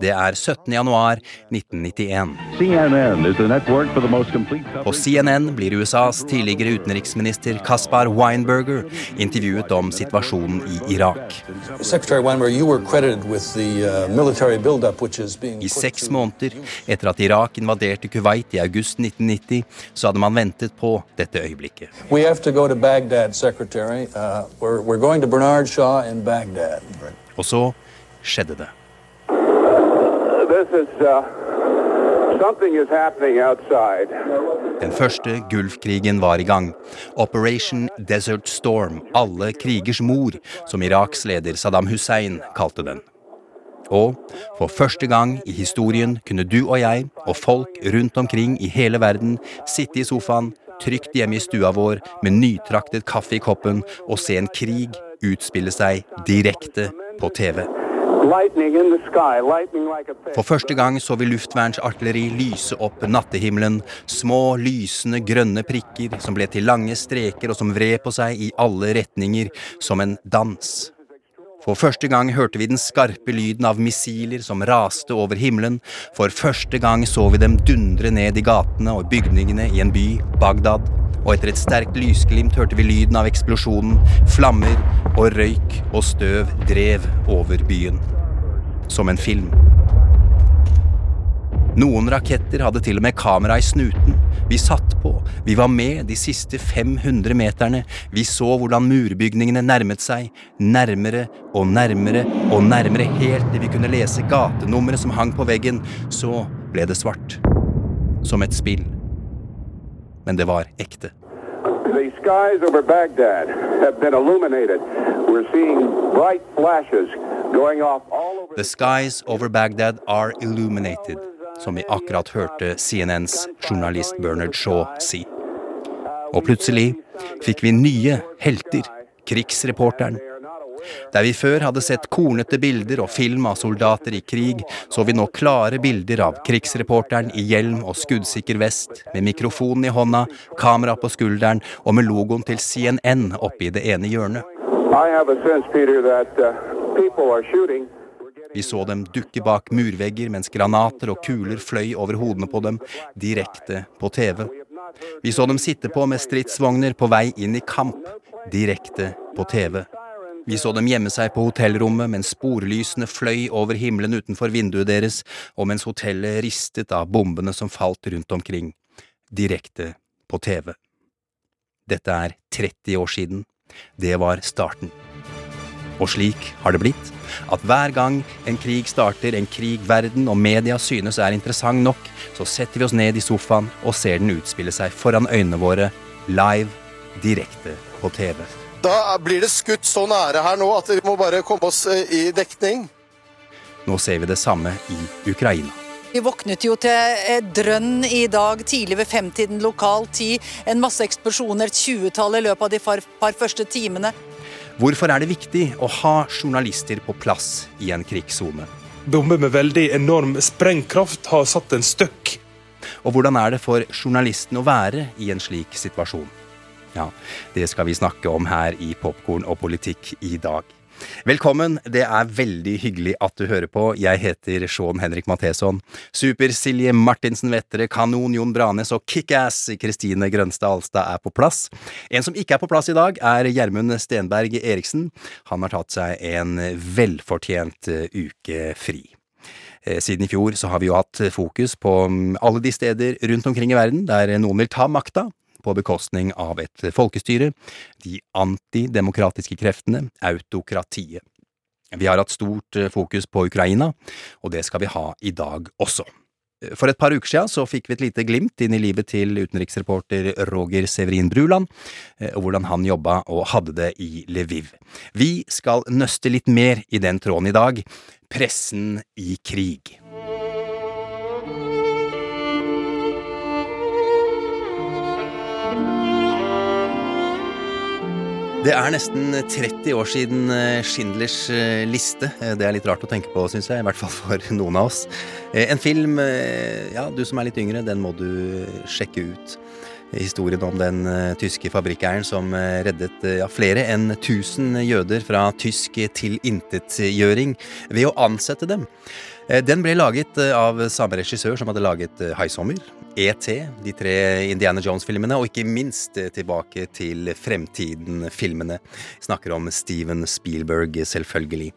Det er 17. januar 1991. CNN is the network for the most complete På. CNN blir USAs tidligere utenriksminister Kaspar Weinberger intervjuet om situasjonen i Irak. Secretary Weinberg, you were credited with the uh, military buildup, which is being I seks måneder etter at Irak invaderte Kuwait i august 1990, så hadde man ventet på dette øyeblikket. We have to go to Baghdad, Secretary. Uh, we're, we're going to Bernard Shaw in Baghdad. Og så skjedde det. Uh. Den første Gulfkrigen var i gang. Operation Desert Storm, alle krigers mor, som Iraks leder Saddam Hussein kalte den. Og for første gang i historien kunne du og jeg og folk rundt omkring i hele verden sitte i sofaen, trygt hjemme i stua vår med nytraktet kaffe i koppen og se en krig utspille seg direkte på TV. For første gang så vi luftvernsartilleri lyse opp nattehimmelen, små lysende grønne prikker som ble til lange streker og som vred på seg i alle retninger som en dans. For første gang hørte vi den skarpe lyden av missiler som raste over himmelen, for første gang så vi dem dundre ned i gatene og bygningene i en by, Bagdad, og etter et sterkt lysglimt hørte vi lyden av eksplosjonen, flammer og røyk og støv drev over byen. Som en film. Noen raketter hadde til og med kamera i snuten. Vi satt på, vi var med de siste 500 meterne. Vi så hvordan murbygningene nærmet seg, nærmere og nærmere og nærmere, helt til vi kunne lese gatenummeret som hang på veggen. Så ble det svart. Som et spill. Men det var ekte. The skies over Baghdad have been illuminated. We're seeing bright flashes going off all over The skies over Baghdad are illuminated, som vi akkurat hørte CNNs journalist Bernard Shaw si. Og plutselig fikk vi nye helter, krigsreporteren. Der vi før hadde sett kornete bilder og film av soldater i krig, så vi nå klare bilder av krigsreporteren i hjelm og skuddsikker vest, med mikrofonen i hånda, kamera på skulderen og med logoen til CNN oppe i det ene hjørnet. Uh. Vi så dem dukke bak murvegger mens granater og kuler fløy over hodene på dem, direkte på TV. Vi så dem sitte på med stridsvogner på vei inn i kamp, direkte på TV. Vi så dem gjemme seg på hotellrommet mens sporlysene fløy over himmelen utenfor vinduet deres, og mens hotellet ristet av bombene som falt rundt omkring, direkte på TV. Dette er 30 år siden. Det var starten. Og slik har det blitt at hver gang en krig starter, en krig verden og media synes er interessant nok, så setter vi oss ned i sofaen og ser den utspille seg foran øynene våre, live, direkte på TV. Da blir det skutt så nære her nå at vi må bare komme oss eh, i dekning. Nå ser vi det samme i Ukraina. Vi våknet jo til drønn i dag tidlig ved femtiden lokal tid. En masse eksplosjoner, et tjuetall i løpet av de par, par første timene. Hvorfor er det viktig å ha journalister på plass i en krigssone? Bomber med veldig enorm sprengkraft har satt en støkk. Og hvordan er det for journalisten å være i en slik situasjon? Ja, det skal vi snakke om her i Popkorn og politikk i dag. Velkommen, det er veldig hyggelig at du hører på. Jeg heter Sean Henrik Matheson. Super-Silje Martinsen Vettere, Kanon Jon Branes og Kickass Kristine Grønstad Alstad er på plass. En som ikke er på plass i dag, er Gjermund Stenberg Eriksen. Han har tatt seg en velfortjent eh, uke fri. Eh, Siden i fjor så har vi jo hatt fokus på mm, alle de steder rundt omkring i verden der noen vil ta makta, på bekostning av et folkestyre, de antidemokratiske kreftene, autokratiet. Vi har hatt stort eh, fokus på Ukraina, og det skal vi ha i dag også. For et par uker siden så fikk vi et lite glimt inn i livet til utenriksreporter Roger Severin Bruland, eh, og hvordan han jobba og hadde det i Lviv. Vi skal nøste litt mer i den tråden i dag. Pressen i krig. Det er nesten 30 år siden eh, Schindlers eh, liste. Eh, Det er litt rart å tenke på, syns jeg. I hvert fall for noen av oss. En film, ja, du som er litt yngre, den må du sjekke ut. Historien om den tyske fabrikkeieren som reddet ja, flere enn 1000 jøder fra tysk tilintetgjøring ved å ansette dem. Den ble laget av samme regissør som hadde laget High Sommer, ET, de tre Indiana Jones-filmene, og ikke minst tilbake til Fremtiden-filmene. Snakker om Steven Spielberg, selvfølgelig.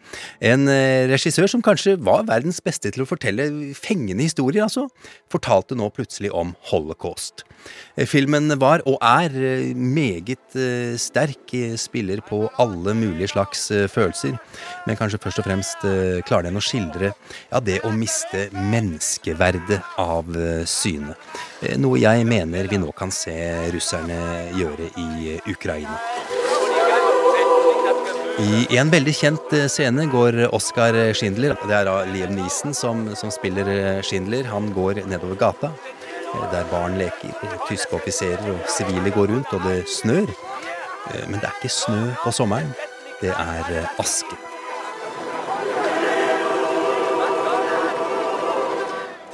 En regissør som kanskje var verdens beste til å fortelle fengende historier, altså, fortalte nå plutselig om holocaust. Filmen var, og er, meget sterk, spiller på alle mulige slags følelser, men kanskje først og fremst klarer den å skildre ja, det å miste menneskeverdet av syne. Noe jeg mener vi nå kan se russerne gjøre i Ukraina. I en veldig kjent scene går Oskar Schindler. Det er da Liam Neeson som, som spiller Schindler. Han går nedover gata der barn leker, tyske offiserer og sivile går rundt, og det snør. Men det er ikke snø på sommeren. Det er aske.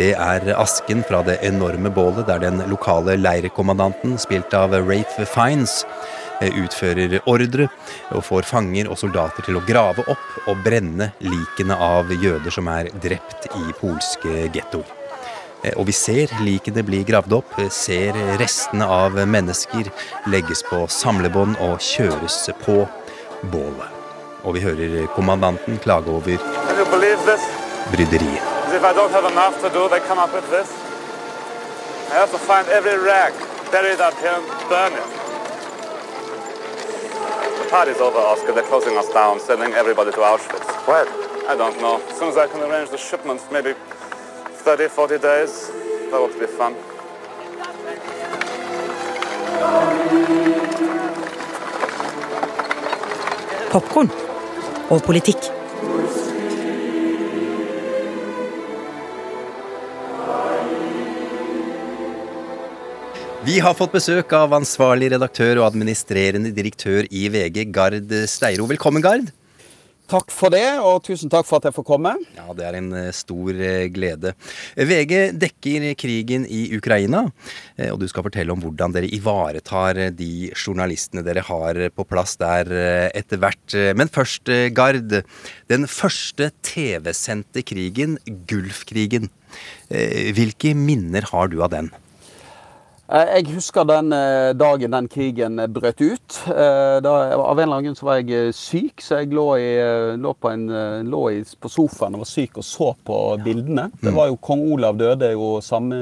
Det er asken fra det enorme bålet der den lokale leirkommandanten, spilt av Rafe Fines, utfører ordre og får fanger og soldater til å grave opp og brenne likene av jøder som er drept i polske gettoer. Og vi ser likene bli gravd opp, ser restene av mennesker legges på samlebånd og kjøres på bålet. Og vi hører kommandanten klage over bryderiet. Party's over, Oscar. They're closing us down, sending everybody to Auschwitz. When? I don't know. As soon as I can arrange the shipments, maybe 30, 40 days, that would be fun. Popkorn og politikk. Vi har fått besøk av ansvarlig redaktør og administrerende direktør i VG, Gard Steiro. Velkommen, Gard. Takk for det, og tusen takk for at jeg får komme. Ja, Det er en stor glede. VG dekker krigen i Ukraina, og du skal fortelle om hvordan dere ivaretar de journalistene dere har på plass der etter hvert. Men først, Gard. Den første TV-sendte krigen, Gulfkrigen. Hvilke minner har du av den? Jeg husker den dagen den krigen brøt ut. Da, av en eller annen grunn så var jeg syk, så jeg lå, i, lå, på, en, lå i, på, sofaen og var syk og så på bildene. Det var jo Kong Olav døde jo samme,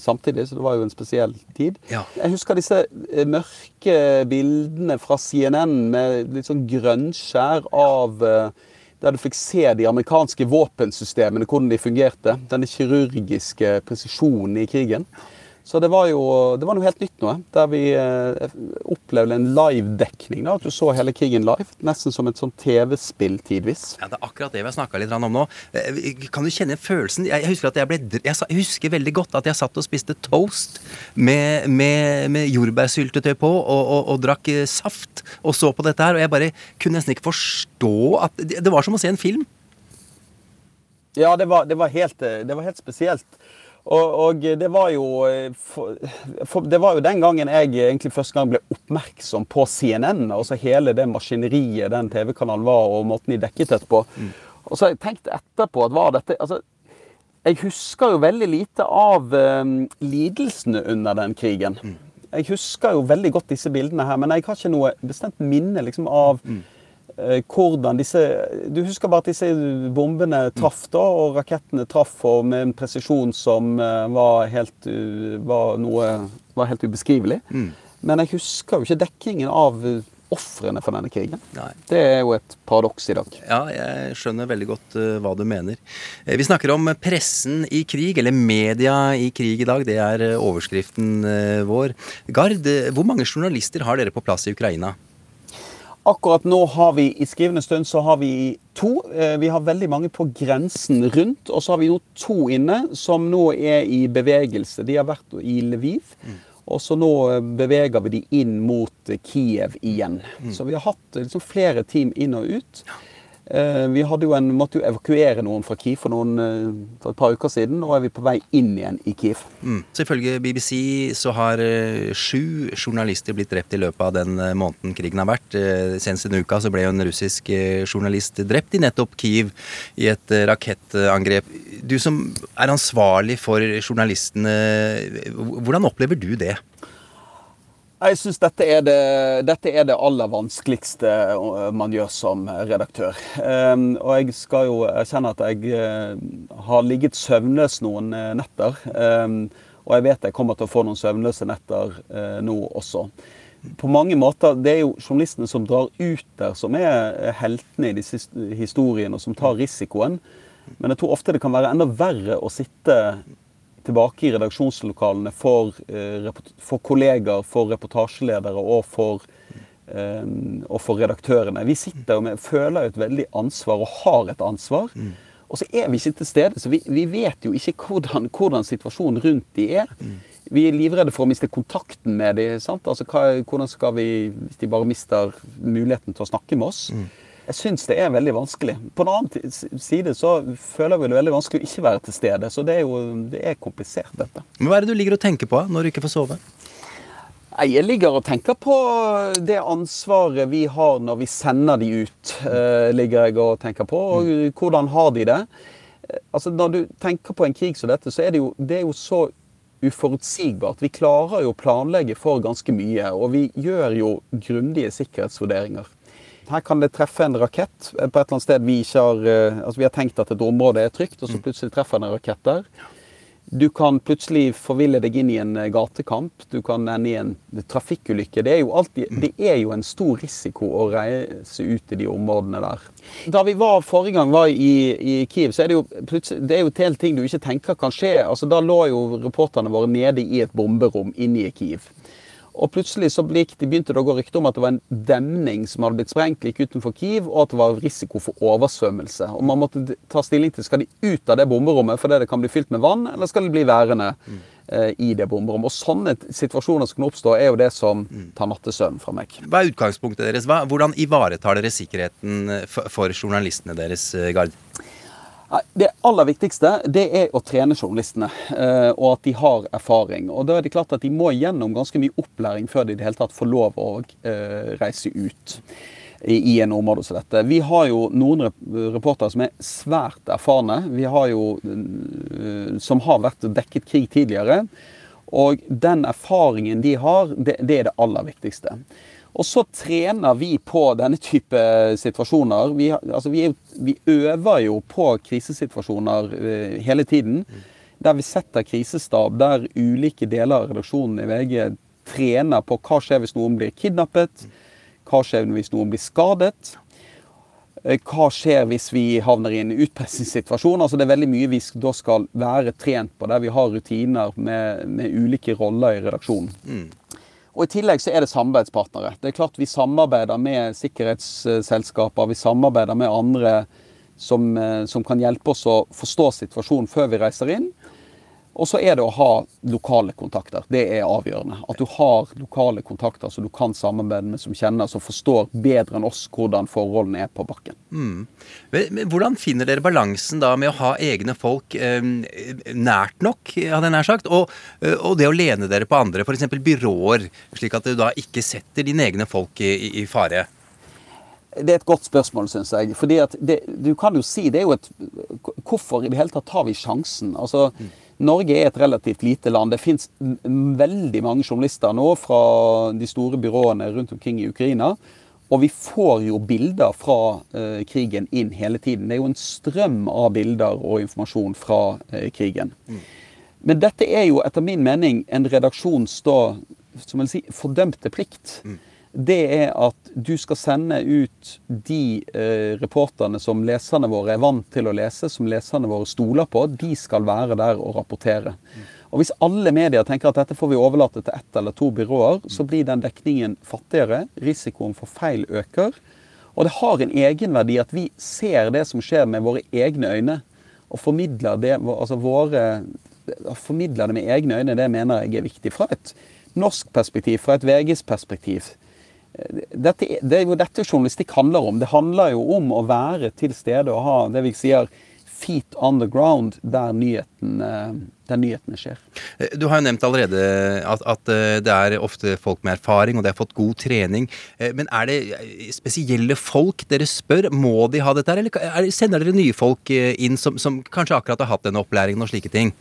samtidig, så det var jo en spesiell tid. Ja. Jeg husker disse mørke bildene fra CNN med litt sånn grønnskjær av der du fikk se de amerikanske våpensystemene, hvordan de fungerte. Denne kirurgiske presisjonen i krigen. Så det var jo det var noe helt nytt nå, der vi eh, opplevde en live-dekning. At du så hele krigen live. Nesten som et sånn TV-spill tidvis. Ja, Det er akkurat det vi har snakka litt om nå. Kan du kjenne følelsen Jeg husker at jeg ble Jeg husker veldig godt at jeg satt og spiste toast med, med, med jordbærsyltetøy på og, og, og, drakk saft og så på dette her, og jeg bare kunne nesten ikke forstå at Det var som å se en film. Ja, det var, det var, helt, det var helt spesielt. Og, og, det var jo for, for, Det var jo den gangen jeg egentlig første gang ble oppmerksom på CNN. Altså hele det maskineriet den TV-kanalen var, og måten de dekket etterpå. på. Mm. Og så har jeg tenkt etterpå at var dette altså, Jeg husker jo veldig lite av um, lidelsene under den krigen. Mm. Jeg husker jo veldig godt disse bildene her, men jeg har ikke noe bestemt minne liksom, av mm hvordan disse Du husker bare at disse bombene traff, da, og rakettene traff og med en presisjon som var helt, var noe, var helt ubeskrivelig. Mm. Men jeg husker jo ikke dekkingen av ofrene for denne krigen. Nei. Det er jo et paradoks i dag. Ja, jeg skjønner veldig godt uh, hva du mener. Vi snakker om pressen i krig, eller media i krig i dag. Det er overskriften uh, vår. Gard, hvor mange journalister har dere på plass i Ukraina? Akkurat nå har vi i skrivende stund så har vi to. Vi har veldig mange på grensen rundt. Og så har vi nå to inne som nå er i bevegelse. De har vært i Lviv. Mm. Og så nå eh, beveger vi de inn mot eh, Kiev igjen. Så vi har hatt eh, liksom flere team inn og ut. Eh, Vi hadde jo en, måtte jo evakuere noen fra Kiev for, noen, eh, for et par uker siden. Nå er vi på vei inn igjen i Kiev. Mm. Så ifølge BBC så har eh, sju journalister blitt drept i løpet av den eh, måneden krigen har vært. Eh, Senest denne uka så ble jo en russisk eh, journalist drept i nettopp Kiev i et eh, rakettangrep. Du som er ansvarlig for journalistene, hvordan opplever du det? Jeg syns dette, det- dette er det aller vanskeligste eh, man gjør som redaktør. Um, og jeg skal jo erkjenne at jeg eh, har ligget søvnløs noen eh, netter. Um, og jeg vet jeg kommer til å få noen søvnløse netter nå også. På mange måter, Det er jo journalistene som drar ut der, som er heltene i disse historiene, og som tar risikoen. Men jeg tror ofte det kan være enda verre å sitte tilbake i redaksjonslokalene for, eh, for kolleger, for reportasjeledere og for, eh, og for redaktørene. Vi sitter med, føler et veldig ansvar og har et ansvar. Og så er vi ikke til stede, så vi, vi vet jo ikke hvordan, hvordan situasjonen rundt de er. Vi er livredde for å miste kontakten med de. sant? Altså, hva, hvordan skal vi, hvis de bare mister muligheten til å snakke med oss? Jeg syns det er veldig vanskelig. På den annen side så føler vi det veldig vanskelig å ikke være til stede. Så det er jo det er komplisert, dette. Men Hva er det du ligger og tenker på når du ikke får sove? Jeg ligger og tenker på det ansvaret vi har når vi sender de ut. eh, ligger jeg og tenker på, og Hvordan har de det? Altså, Når du tenker på en krig som dette, så er det jo, det er jo så uforutsigbart. Vi klarer jo å planlegge for ganske mye, og vi gjør jo grundige sikkerhetsvurderinger. Her kan det treffe en rakett på et eller annet sted vi ikke har eh, Altså vi har tenkt at et område er trygt, og så plutselig treffer en rakett der. Du kan plutselig forville deg inn i en eh, gatekamp. Du kan ende i en trafikkulykke. Det er jo, alltid, det er jo en stor risiko å reise ut i de områdene der. Da vi var forrige gang var i, i Kiev, så er det jo plutselig, det er jo til ting du ikke tenker kan skje. Altså, da lå jo reporterne våre nede i et bomberom inne i Kiev. Og plutselig så ble- de begynte det å gå rykter om at det var en demning som hadde blitt sprengt like utenfor Kiev, og at det var risiko for oversvømmelse. Og man måtte ta stilling til skal de ut av det bomberommet fordi det kan bli fylt med vann, eller skal de bli værende eh, i det bomberommet. Og sånne situasjoner som kan oppstå, er jo det som tar nattesøvn fra meg. Hva er utgangspunktet deres? Hvordan ivaretar dere sikkerheten eh, for journalistene deres, eh, Gard? Det aller viktigste det er å trene journalistene, eh, og at de har erfaring. Og da er det klart at De må gjennom ganske mye opplæring før de i det hele tatt får lov å eh, reise ut i, en område som dette. Vi har jo noen rep reportere som er svært erfarne. Vi har jo eh, Som har vært dekket krig tidligere. Og den erfaringen de har, det, det er det aller viktigste. Og så trener vi på denne type situasjoner. Vi, altså vi, vi øver jo på krisesituasjoner eh, hele tiden. Der vi setter krisestab, der ulike deler av redaksjonen i VG trener på hva skjer hvis noen blir kidnappet, hva skjer hvis noen blir skadet. Eh, Hva skjer hvis vi havner i en utpressingssituasjon? Altså det er veldig mye vi da skal være trent på, der vi har rutiner med, med ulike roller i redaksjonen. Og I tillegg så er det samarbeidspartnere. Det er klart Vi samarbeider med sikkerhetsselskaper, vi samarbeider med andre som, eh, som kan hjelpe oss å forstå situasjonen før vi reiser inn. Og så er det å ha lokale kontakter. Det er avgjørende. At du har lokale kontakter som du kan samarbeide med, som kjenner, som forstår bedre enn oss hvordan forholdene er på bakken. Mm. Men, hvordan finner dere balansen da med å ha egne folk eh, nært nok, hadde jeg nær sagt, og, eh, og det å lene dere på andre, f.eks. byråer, slik at du da ikke setter dine egne folk i, i, fare? Det er et godt spørsmål, syns jeg. Fordi at det, du kan jo si det er jo et Hvorfor i det hele tatt tar vi sjansen? Altså, Norge er et relativt lite land. Det fins veldig mange journalister nå fra de store byråene rundt omkring i Ukraina. Og vi får jo bilder fra eh, krigen inn hele tiden. Det er jo en strøm av bilder og informasjon fra eh, krigen. Men dette er jo etter min mening en redaksjons da, som vil si, fordømte plikt. Det er at du skal sende ut de eh, reporterne som leserne våre er vant til å lese, som leserne våre stoler på. De skal være der og rapportere. Og Hvis alle medier tenker at dette får vi overlate til ett eller to byråer, så blir den dekningen fattigere. Risikoen for feil øker. Og det har en egenverdi at vi ser det som skjer med våre egne øyne, og formidler det, altså våre, formidler det med egne øyne. Det mener jeg er viktig. Fra et norsk perspektiv, fra et VGs perspektiv dette, Det er jo dette journalistikk handler om. Det handler jo om å være til stede og ha det vi sier feet on the ground der nyhetene, der nyhetene skjer. Eh, du har jo nevnt allerede at, at, eh, det er ofte folk med erfaring, og de har fått god trening. Eh, men er det spesielle folk dere spør? Må de ha dette her, eller sender dere nye folk inn som, som kanskje akkurat har hatt denne opplæringen og slike ting?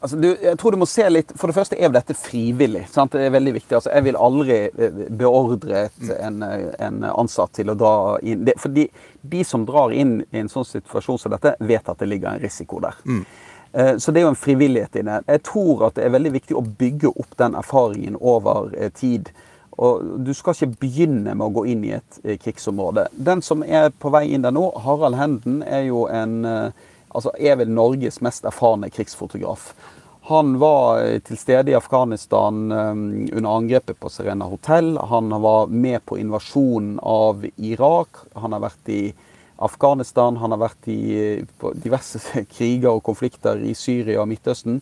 Altså, du, jeg tror du må se litt, For det første er dette frivillig. Sant? Det er veldig viktig. Altså, jeg vil aldri eh, beordre en, en, ansatt til å dra inn det, For de, de, som drar inn i en sånn situasjon som dette, vet at det ligger en risiko der. Mm. Eh, så det er jo en frivillighet inne. Jeg tror at det er veldig viktig å bygge opp den erfaringen over eh, tid. Og Du skal ikke begynne med å gå inn i et krigsområde. Den som er på vei inn der nå, Harald Henden, er jo en altså er vel Norges mest erfarne krigsfotograf. Han var eh, til stede i Afghanistan um, under angrepet på Serena hotell. Han var med på invasjonen av Irak. Han har vært i Afghanistan. Han har vært i diverse kriger og konflikter i Syria og Midtøsten.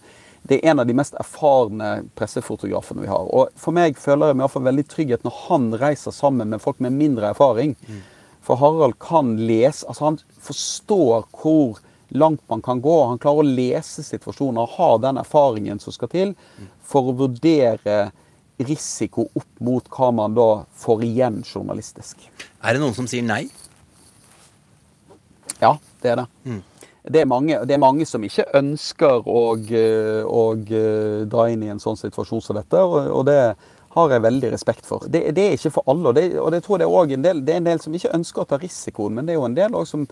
Det er en av de mest erfarne pressefotografene vi har. Og For meg føler jeg meg iallfall veldig trygghet når han reiser sammen med folk med mindre erfaring. Mm. For Harald kan lese altså Han forstår hvor langt man kan gå. Han klarer å lese situasjoner og ha den erfaringen som skal til for å vurdere risiko opp mot hva man da får igjen journalistisk. Er det noen som sier nei? Ja, det er det. Mm. Det, er mange, det, er mange, som ikke ønsker å, å, dra inn i en sånn situasjon som dette. Og, og det har jeg veldig respekt for. Det, det er ikke for alle. Og det, og det tror jeg er en del, det er en del som ikke ønsker å ta risikoen, men det er jo en del som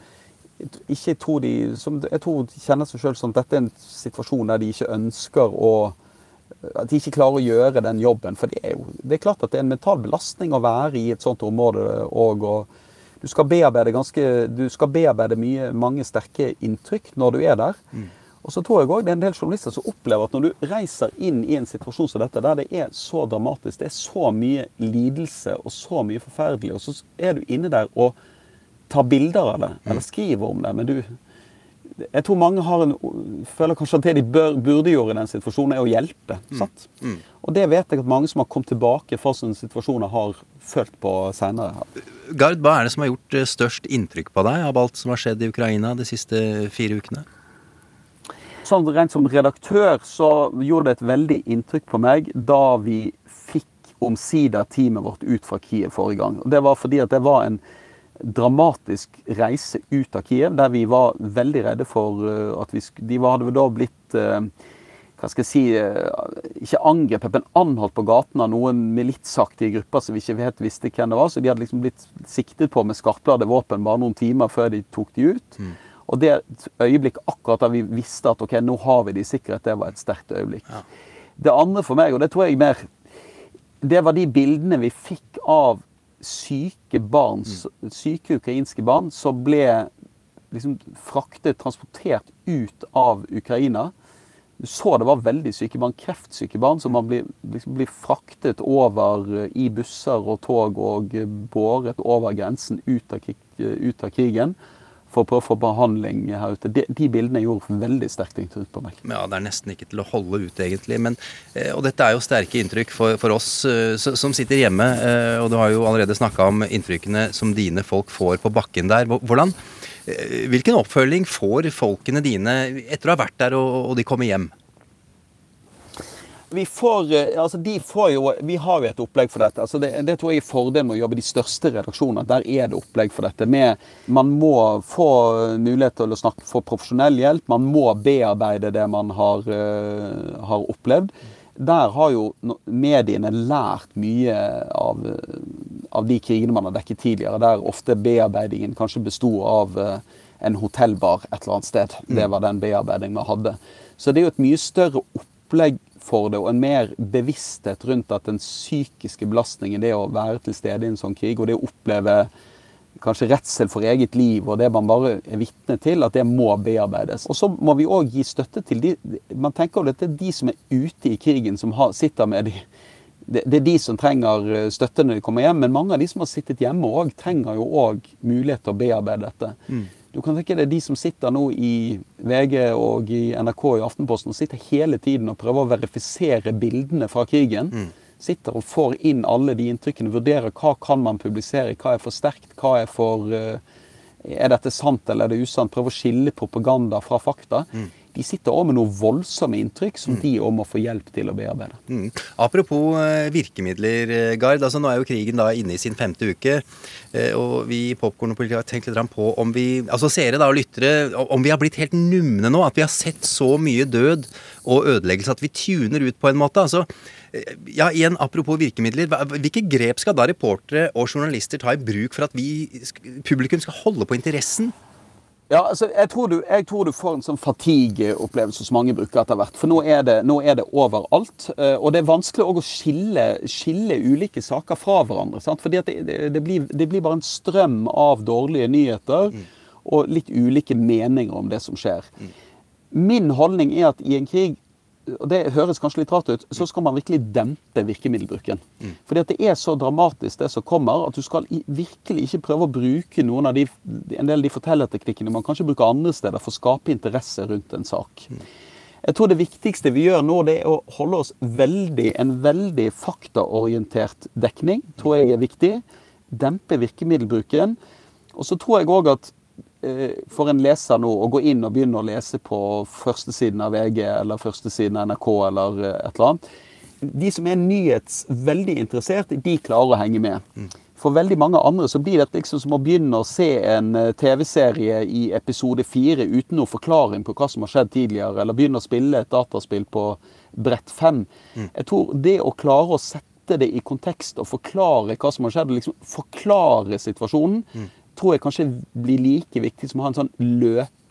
ikke tror de som, Jeg tror de kjenner seg sjøl som dette er en situasjon der de ikke ønsker å At de ikke klarer å gjøre den jobben. For det er jo det er klart at det er en mental belastning å være i et sånt område. Og, og du skal bearbeide ganske Du skal bearbeide mye, mange sterke inntrykk når du er der. Mm. Og så tror jeg også det er en del journalister som opplever at når du reiser inn i en situasjon som dette, der det er så dramatisk, det er så mye lidelse og så mye forferdelig, og så er du inne der og tar bilder av det, eller skriver om det. Men du Jeg tror mange har en, føler kanskje at det de bør, burde gjøre i den situasjonen, er å hjelpe. Mm. Mm. Og det vet jeg at mange som har kommet tilbake fra sånne situasjoner, har følt på seinere. Gard, hva er det som har gjort eh, størst inntrykk på deg av alt som har skjedd i Ukraina de siste fire ukene? Sånn Rent som redaktør så gjorde det et veldig inntrykk på meg da vi fikk omsider teamet vårt ut fra Kiev forrige gang. Og Det var fordi at det var en dramatisk reise ut av Kiev, der vi var veldig redde for eh, at vi De hadde da blitt eh, hva skal jeg si, eh, ikke angrepet, men anholdt på gaten av noen militsaktige grupper som vi ikke helt visste hvem det var. Så de hadde liksom blitt siktet på med skarpladde våpen bare noen timer før de tok de ut. Mm. Og det øyeblikket akkurat da vi visste at ok, nå har vi det i sikkerhet, det var et sterkt øyeblikk. Ja. Det andre for meg, og det tror jeg mer Det var de bildene vi fikk av syke barn, mm. syke ukrainske barn som ble liksom fraktet, transportert ut av Ukraina. Du så det var veldig syke barn, kreftsyke barn, som man blir, liksom blir fraktet over i busser og tog og båret over grensen ut av, ut av krigen for å prøve å få behandling her ute. De, de bildene gjorde veldig sterkt inntrykk på meg. Ja, Det er nesten ikke til å holde ut, egentlig. Men, eh, og dette er jo sterke inntrykk for, for oss eh, som sitter hjemme. Eh, og du har jo allerede snakka om inntrykkene som dine folk får på bakken der. Hvordan, hvilken oppfølging får folkene dine etter å ha vært der og, og de kommer hjem? Vi får, eh, altså de får jo, vi har jo et opplegg for dette. Altså det, det, tror jeg er fordelen med å jobbe i de største redaksjonene. Der er det opplegg for dette. Med, man må få mulighet til å snakke, for profesjonell hjelp. Man må bearbeide det man har, uh, har opplevd. Der har jo mediene lært mye av, av, de krigene man har dekket tidligere. Der ofte bearbeidingen kanskje besto av uh, en hotellbar et eller annet sted. Det var den bearbeidingen man hadde. Så det er jo et mye større opplegg for det, og en mer bevissthet rundt at den psykiske belastningen, det å være til stede i en sånn krig, og det å oppleve kanskje redsel for eget liv, og det man bare er vitne til, at det må bearbeides. Og så må vi òg gi støtte til de Man tenker jo det er de som er ute i krigen, som har, sitter med de det, det, er de som trenger eh, støtte når de kommer hjem, men mange av de som har sittet hjemme òg, trenger jo òg mulighet til å bearbeide dette. Mm. Du kan tenke deg de som sitter nå i VG og i NRK og i Aftenposten og sitter hele tiden og prøver å verifisere bildene fra krigen. Sitter og får inn alle de inntrykkene, vurderer hva kan man publisere, hva er for sterkt, hva er for eh, Er dette sant eller er det usant? Prøver å skille propaganda fra fakta. De sitter òg med noen voldsomme inntrykk som de òg må få hjelp til å bearbeide. Mm. Apropos eh, virkemidler, eh, Gard. altså Nå er jo krigen da inne i sin femte uke. eh, Og vi i Popkorn og politiet har tenkt litt på om vi altså seere da og lyttere, om vi har blitt helt numne nå. At vi har sett så mye død og ødeleggelse at vi tuner ut på en måte. altså ja, igjen, Apropos virkemidler. Hvilke grep skal da reportere og journalister ta i bruk for at vi, publikum skal holde på interessen? Ja, altså, jeg tror, du, jeg tror du får en sånn fatigue-opplevelse som mange bruker etter hvert. For nå er det, nå er det overalt. eh, Og det er vanskelig å skille, skille ulike saker fra hverandre. Sant? Fordi det, det, blir, det blir bare en strøm av dårlige nyheter og litt ulike meninger om det som skjer. Min holdning er at i en krig og det høres kanskje litt rart ut, så skal man virkelig dempe virkemiddelbruken. Fordi at det er så dramatisk det som kommer, at du skal virkelig ikke prøve å bruke noen av de, en del av de fortellerteknikkene man kanskje bruker andre steder for å skape interesse rundt en sak. Jeg tror det viktigste vi gjør nå, det er å holde oss veldig, en veldig faktaorientert dekning. tror jeg er viktig. Dempe virkemiddelbruken. Og så tror jeg òg at for en leser nå å gå inn og begynne å lese på førstesiden av VG eller førstesiden av NRK eller eh, et eller annet De som er nyhets veldig interessert, de klarer å henge med. For veldig mange andre så blir det liksom som å begynne å se en eh, TV-serie i episode fire uten noen forklaring på hva som har skjedd tidligere, eller begynne å spille et dataspill på brett fem. Jeg tror det å klare å sette det i kontekst og forklare hva som har skjedd, liksom forklare situasjonen, tror jeg kanskje blir like viktig som å ha en sånn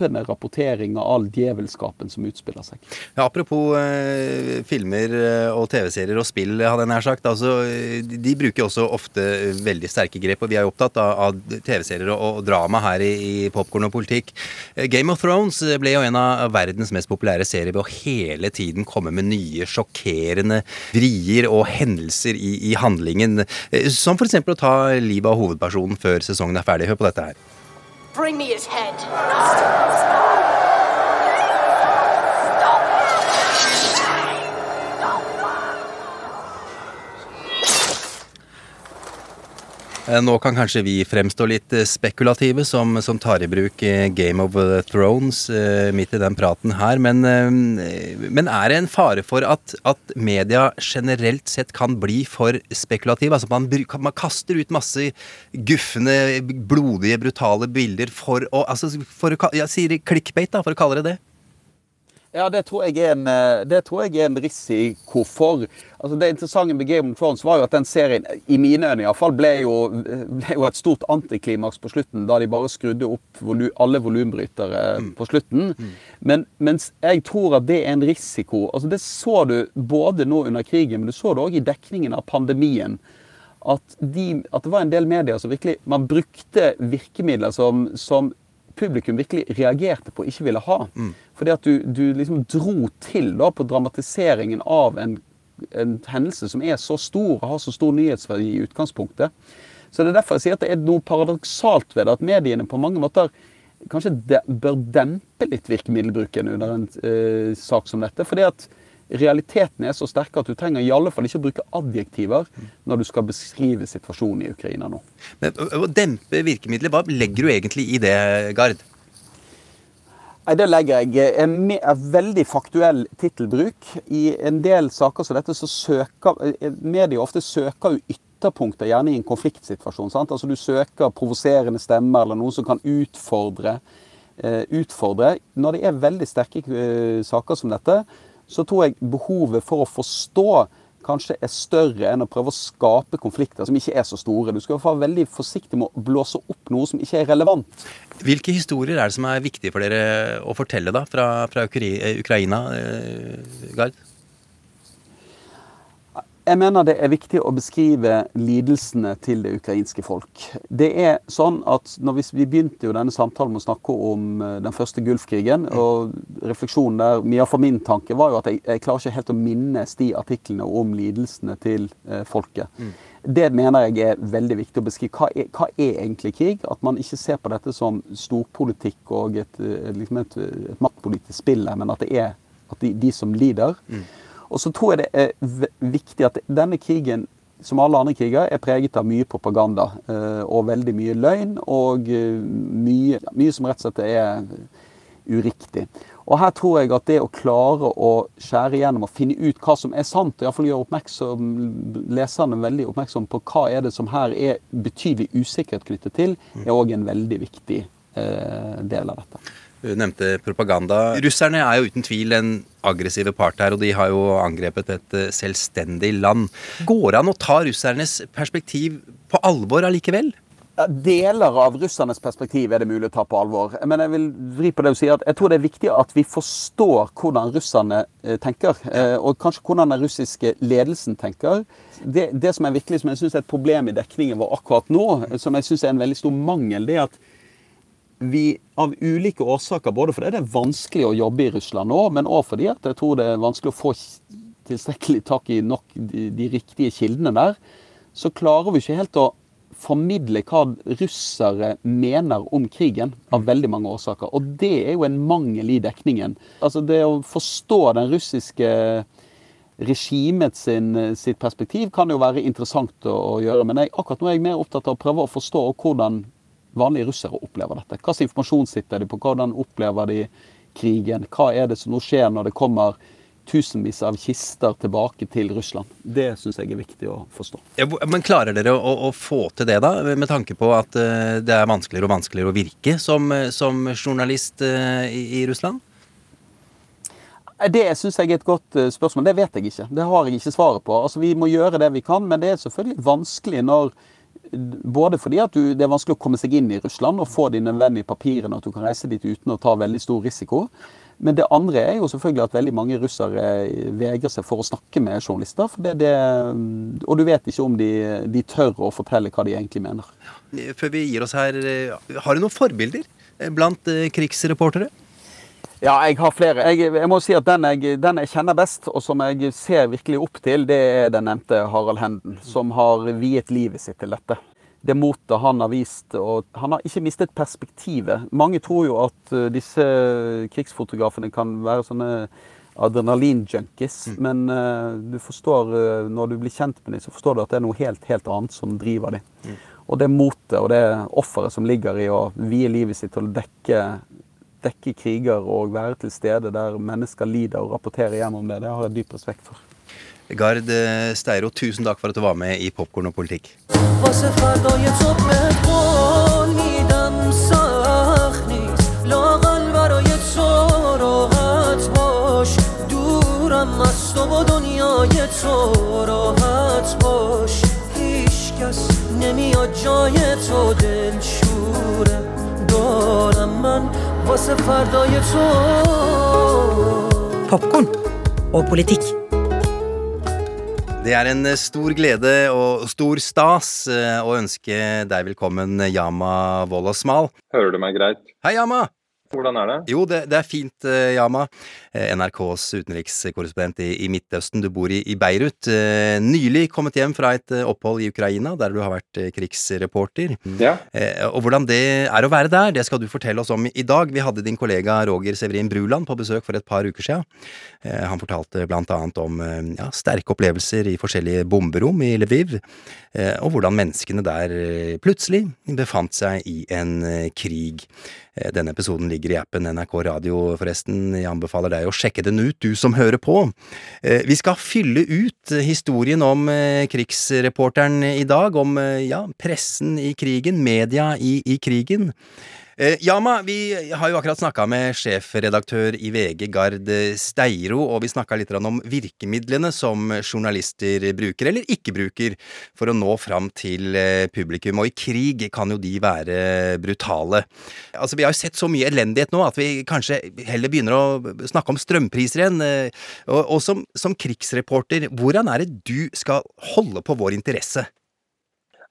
løpende rapportering av all djevelskapen som utspiller seg. Ja, apropos eh, filmer eh, og TV-serier og spill, hadde jeg nær sagt. Altså, eh, de, bruker også ofte veldig sterke grep, og vi er jo opptatt av, av TV-serier og, og drama her i, i Popkorn og politikk. Eh, Game of Thrones ble jo en av verdens mest populære serier ved å hele tiden komme med nye, sjokkerende vrier og hendelser i, i handlingen. Eh, Som eksempel å ta livet av hovedpersonen før sesongen er ferdig. Hør på dette her. Bring me his head. Nå kan kanskje vi fremstå litt eh, spekulative som, som tar i bruk eh, Game of Thrones eh, midt i den praten her, men, eh, men er det en fare for at, at media generelt sett kan bli for spekulative? Altså man, man kaster ut masse gufne, blodige, brutale bilder for å, altså for å Jeg sier clickbait, da, for å kalle det det. Ja, det tror jeg er en, eh, det tror jeg er en risiko for. Altså, det interessante med Game of Thrones var jo at den serien, i mine øyne iallfall, ble, jo- ble jo et stort antiklimaks på slutten, da de bare skrudde opp volu alle volumbrytere på slutten. Men mens jeg tror at det er en risiko altså Det så du både nå under krigen, men du så det òg i dekningen av pandemien. At, de, at det var en del medier som virkelig Man brukte virkemidler som, som publikum virkelig reagerte på og ikke ville ha. Fordi at du, du liksom dro til da på dramatiseringen av en, en hendelse som er så stor og har så stor nyhetsverdi i utgangspunktet. Så det er derfor jeg sier at det er noe paradoksalt ved det, at mediene på mange måter kanskje de, bør dempe litt virkemiddelbruken under en eh, sak som dette. fordi at realiteten er så sterke at du trenger i alle fall ikke bruke adjektiver når du skal beskrive situasjonen i Ukraina nå. Men å dempe virkemidler, hva legger du egentlig i det, Gard? Nei, Det legger jeg en, veldig faktuell tittelbruk. I en del saker som dette så søker media ofte søker jo ytterpunkter, gjerne i en konfliktsituasjon. sant? Altså Du søker provoserende stemmer eller noen som kan utfordre. utfordre. Når det er veldig sterke saker som dette, så tror jeg behovet for å forstå kanskje er større enn å prøve å skape konflikter som ikke er så store. Du skal være veldig forsiktig med å blåse opp noe som ikke er relevant. Hvilke historier er det som er viktige for dere å fortelle da, fra, fra eh, Ukraina, eh, Gard? Jeg mener det er viktig å beskrive lidelsene til det ukrainske folk. Det er sånn at når vi, vi begynte jo denne samtalen med å snakke om eh, den første Gulfkrigen, og refleksjonen der, mye for min tanke, var jo at jeg, jeg klarer ikke helt å minnes de artiklene om lidelsene til eh, folket. Det mener jeg er veldig viktig å beskrive. Hva er, hva er egentlig krig? At man ikke ser på dette som storpolitikk og et, liksom et, et maktpolitisk spill, men at det er at de, de som lider. Mm. Og så tror jeg det er viktig at denne krigen som alle andre kriger, er preget av mye propaganda eh, og veldig mye løgn. Og eh, mye, mye, som rett og slett er uriktig. Og her tror jeg at det å klare å skjære igjennom og finne ut hva som er sant, og iallfall gjøre leserne veldig oppmerksom på hva er det som her er betydelig usikkerhet knyttet til, er òg en veldig viktig eh, del av dette. Nevnte propaganda. Russerne er jo uten tvil en aggressive part her, og de har jo angrepet et eh, selvstendig land. Går det an å ta russernes perspektiv på alvor allikevel? Deler av russernes perspektiv er det mulig å ta på alvor. Men jeg vil vri på det og si at jeg tror det er viktig at vi forstår hvordan russerne eh, tenker. Eh, og kanskje hvordan den russiske ledelsen tenker. Det, det som er virkelig som jeg synes er et problem i dekningen vår akkurat nå, som jeg syns er en veldig stor mangel, det er at vi av ulike årsaker, både fordi det er vanskelig å jobbe i Russland nå, men òg fordi at jeg tror det er vanskelig å få tilstrekkelig tak i nok de, de, riktige kildene der, så klarer vi ikke helt å formidle hva russere mener om krigen, av veldig mange årsaker. Og det er jo en mangel i dekningen. Altså det å forstå den russiske regimet sin, sitt perspektiv kan jo være interessant å, å gjøre, men jeg, akkurat nå er jeg mer opptatt av å prøve å forstå hvordan vanlige russere opplever dette? Slags informasjon sitter de på? Hvordan opplever de krigen? Hva er det som nå skjer når det kommer tusenvis av kister tilbake til Russland? Det syns jeg er viktig å forstå. Ja, men klarer dere å, å, få til det, da? Med tanke på at uh, det er vanskeligere og vanskeligere å virke som, eh, som journalist uh, i, i, Russland? Det syns jeg er et godt spørsmål. Det vet jeg ikke. Det har jeg ikke svaret på. Altså, Vi må gjøre det vi kan, men det er selvfølgelig vanskelig når både fordi at du, det er vanskelig å komme seg inn i Russland og få de nødvendige papirene, at du kan reise dit uten å ta veldig stor risiko. Men det andre er jo selvfølgelig at veldig mange russere vegrer seg for å snakke med journalister. Det, det, og du vet ikke om de, de, tør å fortelle hva de egentlig mener. Før vi gir oss her, har du noen forbilder blant eh, krigsreportere? Ja, jeg har flere. Jeg, jeg må si at den jeg, den jeg, kjenner best, og som jeg ser virkelig opp til, det er den nevnte Harald Henden, som har viet livet sitt til dette. Det motet han har vist, og han har ikke mistet perspektivet. Mange tror jo at uh, disse krigsfotografene kan være sånne adrenalinjunkies, mm. men uh, du forstår, uh, når du blir kjent med dem, så forstår du at det er noe helt, helt annet som driver dem. Mm. Og det motet og det offeret som ligger i å vie livet sitt til å dekke dekke kriger og være til stede der mennesker lider og rapportere hjem om det. Det har jeg dyp respekt for. Gard eh, Steiro, tusen takk for at du var med i Popkorn og politikk. نمیاد جای تو دلشوره دارم من واسه فردای تو Popkorn og politikk. Det er en stor glede og stor stas eh, å ønske deg velkommen, Yama Wolasmal. Hører du meg greit? Hei, Yama! Hvordan er det? Jo, det, det er fint, uh, Yama. Uh, NRKs utenrikskorrespondent i, i, Midtøsten. Du bor i, i Beirut. Uh, nylig kommet hjem fra et opphold i Ukraina, der du har vært krigsreporter. Ja. og hvordan det er å være der, det skal du fortelle oss om i dag. Vi hadde din kollega Roger Severin Bruland på besøk for et par uker siden. han fortalte blant annet om ja, sterke opplevelser i forskjellige bomberom i Lviv, og hvordan menneskene der plutselig befant seg i en krig. Denne episoden ligger i appen NRK Radio, forresten. Jeg anbefaler deg å sjekke den ut, du som hører på. Eh, vi skal fylle ut historien om eh, krigsreporteren i dag, om eh, ja, pressen i krigen, media i, i krigen. Eh, Yama, vi har jo akkurat snakka med sjefredaktør i VG, Gard Steiro, og vi snakka litt om virkemidlene som journalister bruker, eller ikke bruker, for å nå fram til eh, publikum. Og i krig kan jo de være brutale. Altså, Vi har jo sett så mye elendighet nå at vi kanskje heller begynner å snakke om strømpriser igjen. Eh, og, og som, som krigsreporter, hvordan er det du skal holde på vår interesse?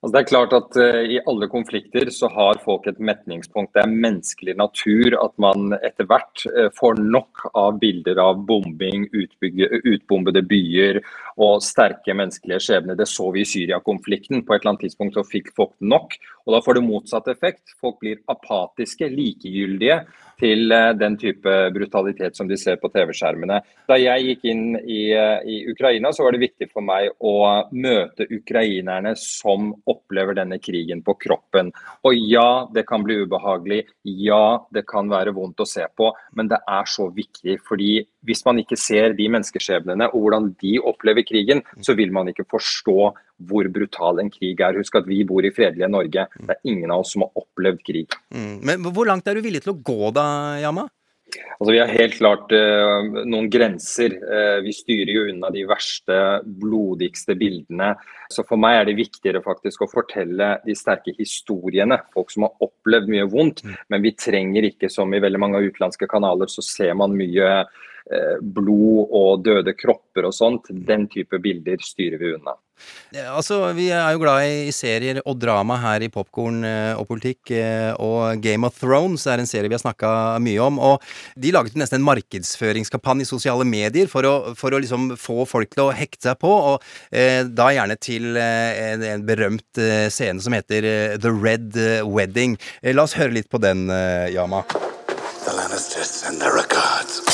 Altså det er klart at uh, I alle konflikter så har folk et metningspunkt. Det er menneskelig natur at man etter hvert uh, får nok av bilder av bombing, utbygge, utbombede byer og sterke menneskelige skjebner. Det så vi i Syria-konflikten. På et eller annet tidspunkt så fikk folk nok. og Da får det motsatt effekt. Folk blir apatiske, likegyldige til uh, den type brutalitet som de ser på TV-skjermene. Da jeg gikk inn i, i Ukraina, så var det viktig for meg å møte ukrainerne som opplever denne krigen på kroppen. Og ja, det kan bli ubehagelig. Ja, det kan være vondt å se på. Men det er så viktig. fordi hvis man ikke ser de menneskeskjebnene og hvordan de opplever krigen, så vil man ikke forstå hvor brutal en krig er. Husk at vi bor i fredelige Norge. Det er ingen av oss som har opplevd krig. Mm. Men hvor langt er du villig til å gå da, Yama? Altså, vi har helt klart uh, noen grenser. Uh, vi styrer jo unna de verste, blodigste bildene. Så for meg er det viktigere faktisk å fortelle de sterke historiene. Folk som har opplevd mye vondt. Mm. Men vi trenger ikke, som i veldig mange utenlandske kanaler, så ser man mye blod og døde kropper og sånt. Den type bilder styrer vi unna. Altså, Vi er jo glad i serier og drama her i Popkorn eh, og politikk. Eh, og Game of Thrones er en serie vi har snakka mye om. og De laget nesten en markedsføringskampanje i sosiale medier for å, for å liksom få folk til å hekte seg på. og eh, Da gjerne til eh, en, en, berømt eh, scene som heter eh, The Red Wedding. la oss høre litt på den, Yama. The Lannisters and their regards.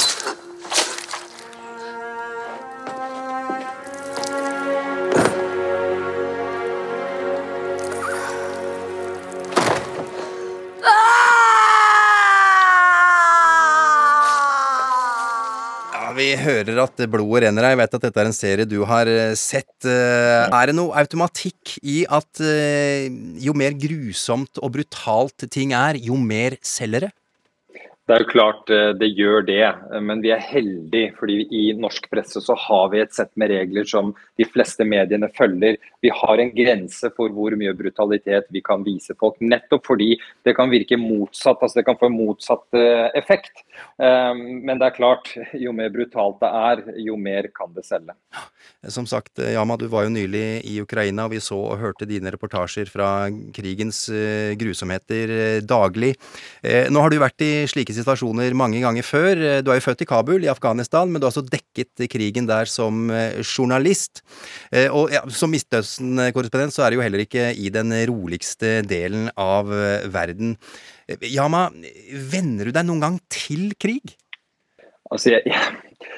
Vi hører at blodet renner her. Jeg vet at dette er en serie du har eh, sett. Eh, er det noe automatikk i at eh, jo mer grusomt og brutalt ting er, jo mer selger det? Det er jo klart det gjør det, men vi er heldige fordi i norsk presse så har vi et sett med regler som de fleste mediene følger. Vi har en grense for hvor mye brutalitet vi kan vise folk, nettopp fordi det kan virke motsatt. altså Det kan få motsatt effekt. Ehm, men det er klart, jo mer brutalt det er, jo mer kan det selge. Som sagt, Yama, du var jo nylig i Ukraina, og vi så og hørte dine reportasjer fra krigens eh, grusomheter eh, daglig. Eh, nå har du vært i slike situasjoner mange ganger før. Du er jo født i Kabul i Afghanistan, men du har også dekket krigen der som journalist. Og ja, som Midtøsten-korrespondent så er det jo heller ikke i den roligste delen av verden. Yama, venner du deg noen gang til krig? Altså, jeg, jeg,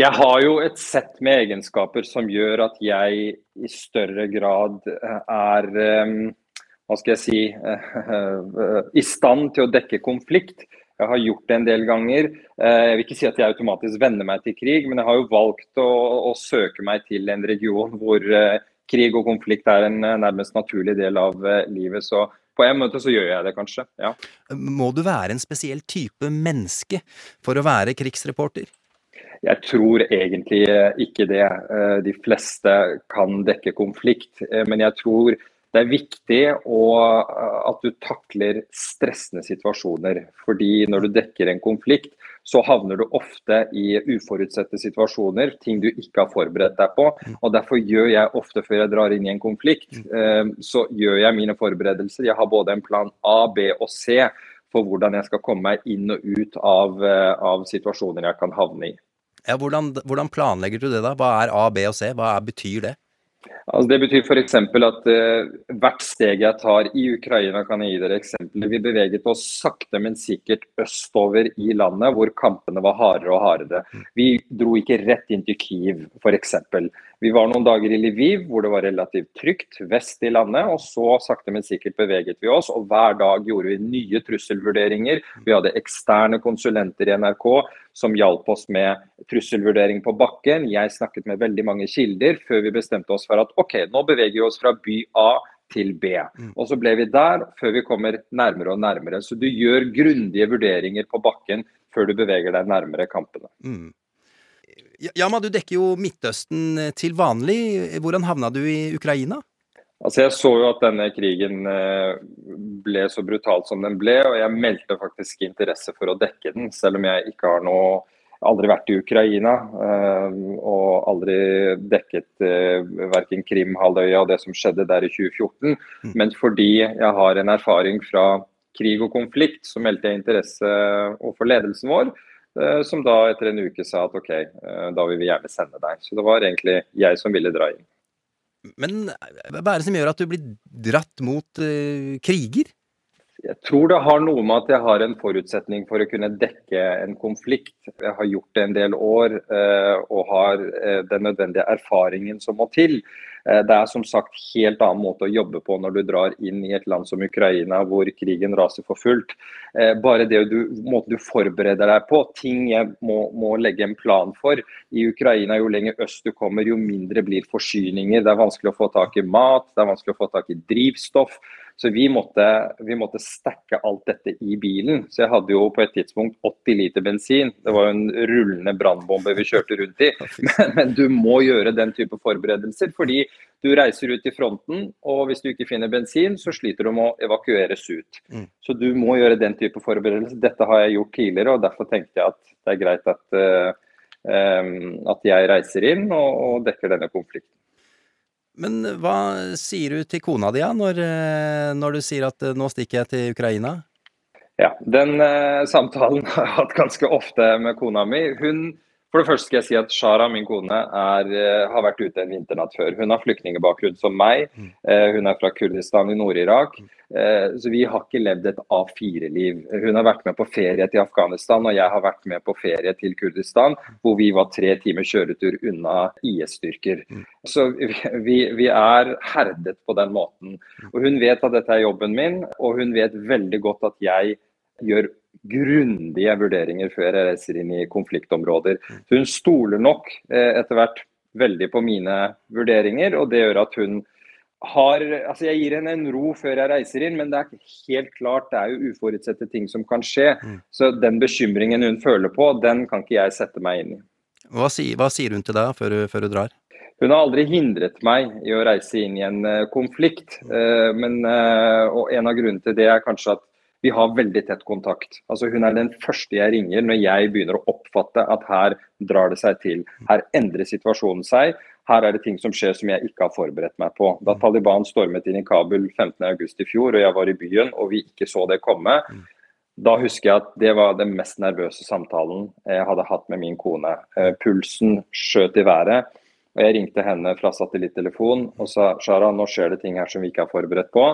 jeg, har jo et sett med egenskaper som gjør at jeg i større grad eh, er um, hva skal jeg si uh, i stand til å dekke konflikt. Jeg har gjort det en del ganger. Jeg vil ikke si at jeg automatisk venner meg til krig, men jeg har jo valgt å, å søke meg til en region hvor krig og konflikt er en nærmest naturlig del av livet. Så på en måte så gjør jeg det kanskje, ja. Må du være en spesiell type menneske for å være krigsreporter? Jeg tror egentlig ikke det. Eh, de fleste kan dekke konflikt. Eh, men jeg tror det er viktig å, eh, at du takler stressende situasjoner. Fordi når du dekker en konflikt, så havner du ofte i uforutsette situasjoner, ting du ikke har forberedt deg på. Mm. og Derfor gjør jeg ofte, før jeg drar inn i en konflikt, mm. eh, så gjør jeg mine forberedelser. Jeg har både en plan A, B og C for hvordan jeg skal komme meg inn og ut av, eh, av situasjoner jeg kan havne i. Ja, hvordan, hvordan, planlegger du det, da? Hva er A, B og C? Hva er, betyr det? Altså det betyr f.eks. at uh, hvert steg jeg tar i Ukraina, kan jeg gi dere eksempler. Vi beveget oss sakte, men sikkert østover i landet, hvor kampene var hardere og hardere. Vi dro ikke rett inn til Kyiv, f.eks. Vi var noen dager i Lviv, hvor det var relativt trygt, vest i landet. Og så sakte, men sikkert beveget vi oss, og hver dag gjorde vi nye trusselvurderinger. Vi hadde eksterne konsulenter i NRK som hjalp oss med trusselvurdering på bakken. Jeg snakket med veldig mange kilder før vi bestemte oss for at ok, nå beveger vi oss fra by A til B. Mm. Og så ble vi der før vi kommer nærmere og nærmere. Så du gjør grundige vurderinger på bakken før du beveger deg nærmere kampene. Mm. Yama, du dekker jo Midtøsten til vanlig. Hvordan havna du i Ukraina? Altså Jeg så jo at denne krigen eh, ble så brutal som den ble, og jeg meldte faktisk interesse for å dekke den, selv om jeg ikke har noe aldri vært i Ukraina uh, og aldri dekket verken Krimhalvøya og det som skjedde der i 2014. Mm. Men fordi jeg har en erfaring fra krig og konflikt, så meldte jeg interesse overfor ledelsen vår. Uh, som da etter en uke sa at OK, da vil vi gjerne sende deg. Så det var egentlig jeg som ville dra inn. Men hva er det som gjør at du blir dratt mot kriger? Jeg tror det har noe med at jeg har en forutsetning for å kunne dekke en konflikt. Jeg har gjort det en del år uh, og har uh, den nødvendige erfaringen som må til. Eh, det er som sagt helt annen måte å jobbe på når du drar inn i et land som Ukraina, hvor krigen raser for fullt. Bare det du, måten du forbereder deg på, ting jeg må, må, legge en plan for. I Ukraina, jo lenger øst du kommer, jo mindre blir forsyninger. Det er vanskelig å få tak i mat, det er vanskelig å få tak i drivstoff. Så vi måtte, vi måtte stacke alt dette i bilen. Så jeg hadde jo på et tidspunkt 80 liter bensin. Det var jo en rullende brannbombe vi kjørte rundt i. Men, men, du må gjøre den type forberedelser, fordi du reiser ut i fronten, og hvis du ikke finner bensin, så sliter du med å evakueres ut. Mm. Så du må gjøre den type forberedelser. Dette har jeg gjort tidligere, og derfor tenkte jeg at det er greit at, uh, um, at jeg reiser inn og, og dekker denne konflikten. Men hva sier du til kona di når, eh, når du sier at eh, nå stikker jeg til Ukraina? Ja, den uh, samtalen har jeg hatt ganske ofte med kona mi. Hun for det første skal jeg si at Shara, min kone, er, eh, har vært ute en vinternatt før. Hun har flyktningbakgrunn som meg. Mm. Eh, hun er fra Kurdistan i Nord-Irak. Eh, så vi har ikke levd et A4-liv. Hun har vært med på ferie til Afghanistan, og jeg har vært med på ferie til Kurdistan, hvor vi var tre timer kjøretur unna IS-styrker. Mm. Så vi, vi, er herdet på den måten. Og hun vet at dette er jobben min, og hun vet veldig godt at jeg gjør grundige vurderinger før jeg reiser inn i konfliktområder. Så hun stoler nok eh, etter hvert veldig på mine vurderinger, og det gjør at hun har Altså, jeg gir henne en ro før jeg reiser inn, men det er helt klart det er jo uforutsette ting som kan skje. Mm. Så den bekymringen hun føler på, den kan ikke jeg sette meg inn i. Hva sier, hva sier hun til deg før, før du drar? Hun har aldri hindret meg i å reise inn i en uh, konflikt. Uh, men, uh, og en av grunnene til det er kanskje at vi har veldig tett kontakt. Altså Hun er den første jeg ringer når jeg begynner å oppfatte at her drar det seg til. Her endrer situasjonen seg. Her er det ting som skjer som jeg ikke har forberedt meg på. Da Taliban stormet inn i Kabul 15.8 i fjor og jeg var i byen og vi ikke så det komme, da husker jeg at det var den mest nervøse samtalen jeg hadde hatt med min kone. Eh, pulsen skjøt i været. Og Jeg ringte henne fra satellittelefon og sa Shara, nå skjer det ting her som vi ikke har forberedt på.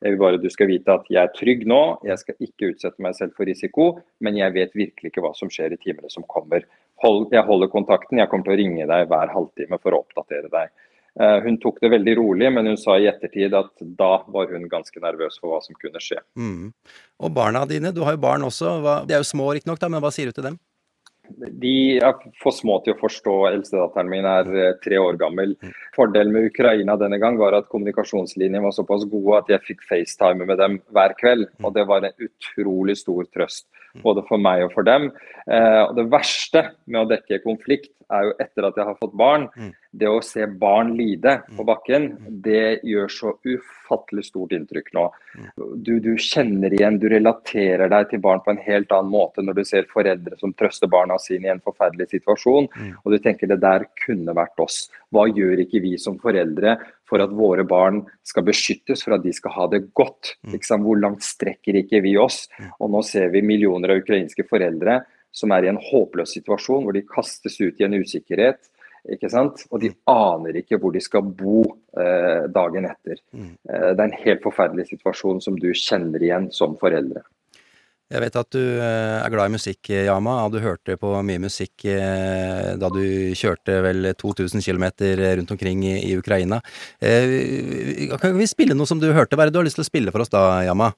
Jeg vil bare du skal vite at jeg er trygg nå, jeg skal ikke utsette meg selv for risiko, men jeg vet virkelig ikke hva som skjer i timene som kommer. Hold, jeg holder kontakten, jeg kommer til å ringe deg hver halvtime for å oppdatere deg. Uh, hun tok det veldig rolig, men hun sa i ettertid at da var hun ganske nervøs for hva som kunne skje. Mm. Og barna dine, du har jo barn også, hva, de er jo små riktignok, men hva sier du til dem? De er for små til å forstå. Eldstedatteren min er eh, tre år gammel. Fordelen med Ukraina denne gang var at kommunikasjonslinjen var såpass gode at jeg fikk FaceTime med dem hver kveld. Og det var en utrolig stor trøst. Både for meg og for dem. Eh, og det verste med å dekke konflikt er jo etter at jeg har fått barn, det å se barn lide på bakken, det gjør så ufattelig stort inntrykk nå. Du, du, kjenner igjen, du relaterer deg til barn på en helt annen måte når du ser foreldre som trøster barna sine i en forferdelig situasjon, og du tenker det der kunne vært oss. Hva gjør ikke vi som foreldre for at våre barn skal beskyttes, for at de skal ha det godt? Liksom, hvor langt strekker ikke vi oss? Og nå ser vi millioner av ukrainske foreldre som er i en håpløs situasjon, hvor de kastes ut i en usikkerhet ikke sant? Og de aner ikke hvor de skal bo eh, dagen etter. Mm. Eh, det er en helt forferdelig situasjon som du kjenner igjen som foreldre. Jeg vet at du eh, er glad i musikk, Yama. Du hørte på mye musikk eh, da du kjørte vel 2000 km rundt omkring i, i Ukraina. Eh, kan vi spille noe som du hørte? Hva er det du har lyst til å spille for oss da, Yama?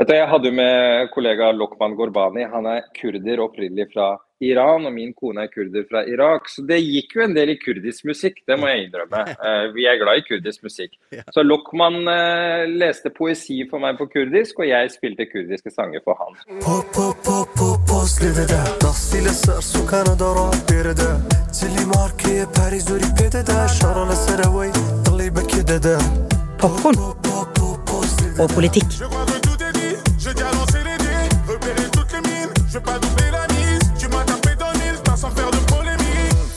Jeg hadde med kollega Lokman Gorbani. Han er kurder opprinnelig fra Iran, og min kone er kurder fra Irak. Så det gikk jo en del i kurdisk musikk, det må jeg innrømme. Uh, vi er glad i kurdisk musikk. Så Lokman uh, leste poesi for meg på kurdisk, og jeg spilte kurdiske sanger for han. Popkorn og politikk.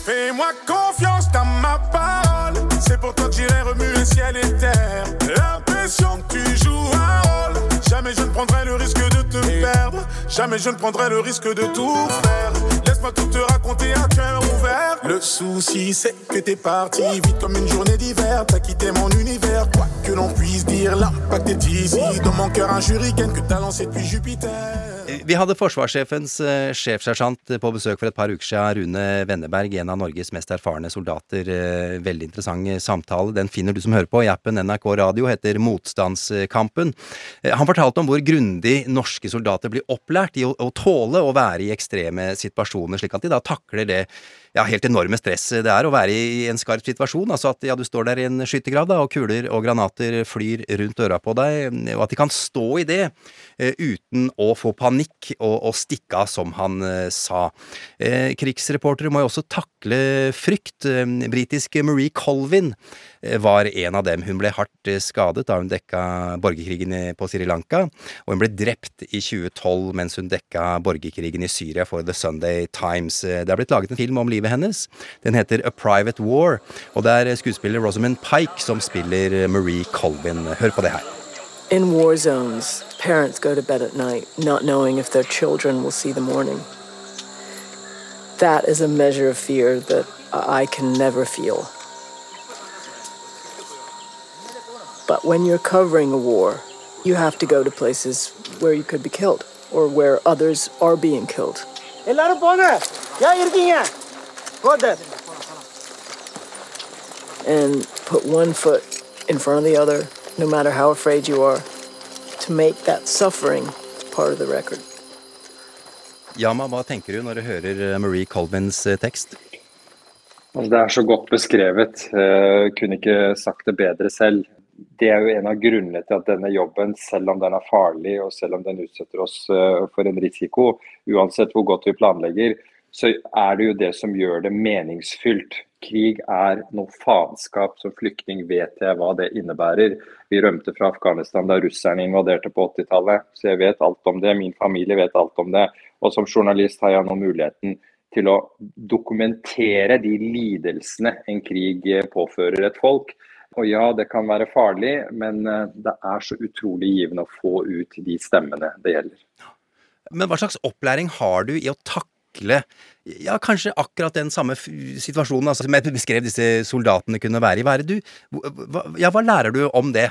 Fais-moi confiance dans ma parole. C'est pour toi que j'irai remuer ciel et terre. L'impression que tu joues un rôle. Jamais je ne prendrai le risque de te perdre. Jamais je ne prendrai le risque de tout faire. Laisse-moi tout te raconter à cœur ouvert. Le souci, c'est que t'es parti vite comme une journée d'hiver. T'as quitté mon univers. Quoi que l'on puisse dire, l'impact est ici. Dans mon cœur, un hurricane que t'as lancé depuis Jupiter. Vi hadde forsvarssjefens uh, sjefsersjant på besøk for et par uker siden, Rune Wenneberg, en av Norges mest erfarne soldater. Uh, Veldig interessant eh, samtale. Den finner du som hører på i appen NRK Radio, heter Motstandskampen. Uh, Han fortalte om hvor grundig norske soldater blir opplært i å, å tåle å være i ekstreme situasjoner, slik at de da takler det ja, helt enorme stresset det er å være i en skarp situasjon. Altså at ja, du står der i en skyttergrav, da, og kuler og granater flyr rundt øra på deg, og at de kan stå i det eh, uten å få panikk og, og stikke av, som han eh, sa. Eh, krigsreportere må jo også takle frykt. Britiske Marie Colvin var en av dem. Hun ble hardt eh, skadet da hun dekka borgerkrigen på Sri Lanka, og hun ble drept i 2012 mens hun dekka borgerkrigen i Syria for The Sunday Times. Eh, Det er blitt laget en film om livet hennes. Den heter A Private War, og det er skuespiller Rosamund Pike som spiller Marie Colvin. Hør på det her. In war zones, parents go to bed at night not knowing if their children will see the morning. That is a measure of fear that I can never feel. But when you're covering a war, you have to go to places where you could be killed or where others are being killed. எல்லாரும் போங்க ஏன் இருக்கீங்க Go there. and put one foot in front of the other, no matter how afraid you are, to make that suffering part of the record. Yama, hva tenker du når du hører eh, Marie Colvins eh, tekst? Altså, det er så godt beskrevet. Eh, kunne ikke sagt det bedre selv. Det er jo en av grunnene til at denne jobben, selv om den er farlig og selv om den utsetter oss eh, for en risiko, uansett hvor godt vi planlegger, så er det jo det som gjør det meningsfylt. Krig er noe faenskap. Som flyktning vet jeg hva det innebærer. Vi rømte fra Afghanistan da russerne invaderte på 80-tallet, så jeg vet alt om det. Min familie vet alt om det. Og som journalist har jeg nå muligheten til å dokumentere de lidelsene en krig eh, påfører et folk. Og ja, det kan være farlig, men eh, det er så utrolig givende å få ut de stemmene det gjelder. Men hva slags opplæring har du i å takle ja, kanskje akkurat den samme situasjonen altså, som jeg beskrev disse soldatene kunne være i? Hva, du, hva, ja, hva lærer du om det?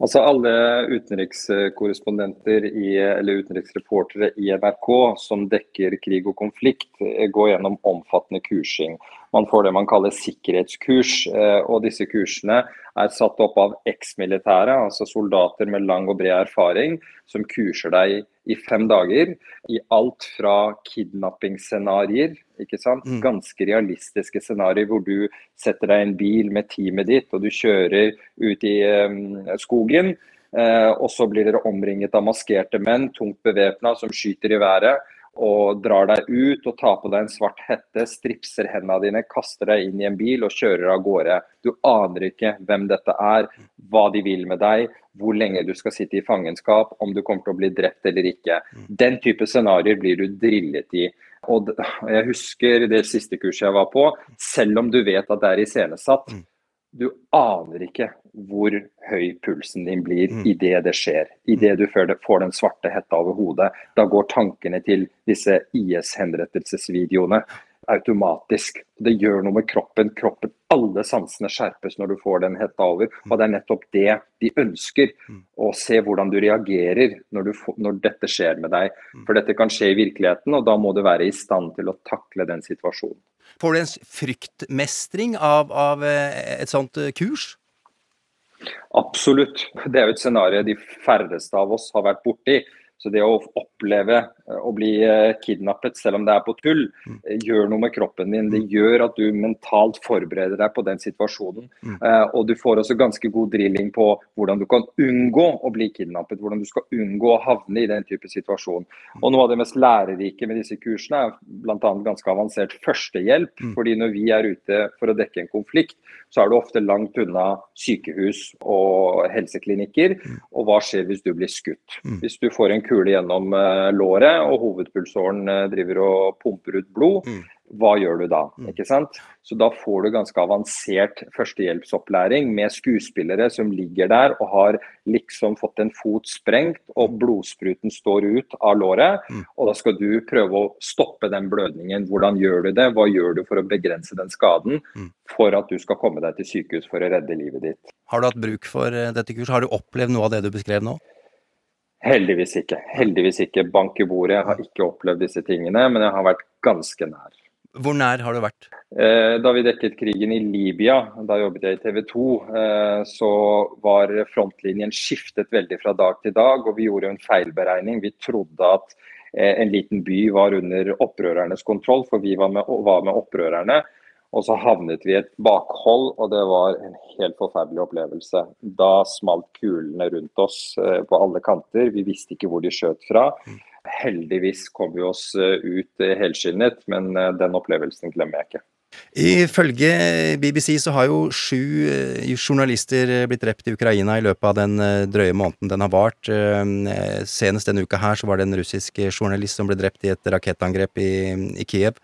Altså Alle utenrikskorrespondenter i, eller utenriksreportere i NRK som dekker krig og konflikt, eh, går gjennom omfattende kursing. Man får det man kaller sikkerhetskurs. eh, og Disse kursene er satt opp av eksmilitære, altså soldater med lang og bred erfaring, som kurser deg i fem dager i alt fra kidnappingsscenarioer, sant? ganske realistiske scenarioer hvor du setter deg i en bil med teamet ditt og du kjører ut i eh, skogen. Eh, og så blir dere omringet av maskerte menn, tungt bevæpna, som skyter i været. Og drar deg ut og tar på deg en svart hette, stripser hendene dine, kaster deg inn i en bil og kjører av gårde. Du aner ikke hvem dette er, hva de vil med deg, hvor lenge du skal sitte i fangenskap, om du kommer til å bli drept eller ikke. Den type scenarioer blir du drillet i. Og jeg husker det siste kurset jeg var på, selv om du vet at det er iscenesatt, du aner ikke hvor høy pulsen din blir idet det skjer. Idet du får får den svarte hetta over hodet. Da går tankene til disse IS-henrettelsesvideoene automatisk. Det gjør noe med kroppen. kroppen. Alle sansene skjerpes når du får den hetta over. Og det er nettopp det de ønsker. Å se hvordan du reagerer når, du får, når dette skjer med deg. For dette kan skje i virkeligheten, og da må du være i stand til å takle den situasjonen. Får du en fryktmestring av, av eh, et sånt eh, kurs? Absolutt. Det er jo et scenario de færreste av oss har vært borti. Så det å oppleve eh, å bli eh, kidnappet, selv om det er på tull, eh, gjør noe med kroppen din. Det gjør at du mentalt forbereder deg på den situasjonen. Eh, Og du får også ganske god drilling på hvordan du kan unngå å bli kidnappet. Hvordan du skal unngå å havne i den type situasjon. Og Noe av det mest lærerike med disse kursene er bl.a. ganske avansert førstehjelp. fordi når vi er ute for å dekke en konflikt, så er du ofte langt unna sykehus og helseklinikker. Og hva skjer hvis du blir skutt? Hvis du får en kule gjennom eh, låret, og hovedpulsåren eh, driver og pumper ut blod. Hva gjør du da? ikke sant? Så da får du ganske avansert førstehjelpsopplæring med skuespillere som ligger der og har liksom fått en fot sprengt, og blodspruten står ut av låret. Og da skal du prøve å stoppe den blødningen. Hvordan gjør du det? Hva gjør du for å begrense den skaden, for at du skal komme deg til sykehus for å redde livet ditt? Har du hatt bruk for eh, dette kurset? Har du opplevd noe av det du beskrev nå? Heldigvis ikke. Heldigvis ikke. Bank i bordet. Jeg har ikke opplevd disse tingene, men jeg har vært ganske nær. Hvor nær har du vært? Eh, Da vi dekket krigen i Libya, da jobbet jeg i TV 2, eh, så var frontlinjen skiftet veldig fra dag til dag, og vi gjorde en feilberegning. Vi trodde at eh, en liten by var under opprørernes kontroll, for vi var med, var med opprørerne. Og så havnet vi i et bakhold, og det var en helt forferdelig opplevelse. Da smalt kulene rundt oss eh, på alle kanter. Vi visste ikke hvor de skjøt fra. Heldigvis kom vi oss eh, ut eh, helskinnet, men den opplevelsen glemmer jeg ikke. Ifølge BBC så har jo sju journalister blitt drept i Ukraina i løpet av den drøye måneden den har vart. Senest denne uka her så var det en russisk journalist som ble drept i et rakettangrep i, i Kiev.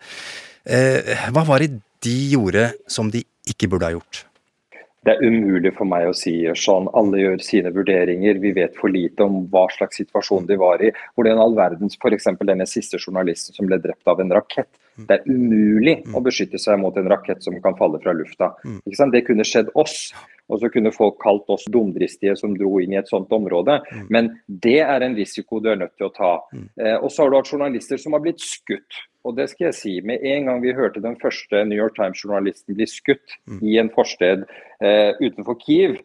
Hva var det de gjorde som de ikke burde ha gjort? Det er umulig for meg å si sånn. Alle gjør sine vurderinger. Vi vet for lite om hva slags situasjon de var i. Hvordan all verdens f.eks. denne siste journalisten som ble drept av en rakett. Det er umulig å beskytte seg mot en rakett som kan falle fra lufta. Sant? Det kunne skjedd oss. Og så kunne folk kalt oss dumdristige som dro inn i et sånt område. Men det er en risiko du er nødt til å ta. Eh, og så har du hatt journalister som har blitt skutt. Og det skal jeg si, Med en gang vi hørte den første New York Times-journalisten bli skutt i en forsted eh, utenfor Kiev,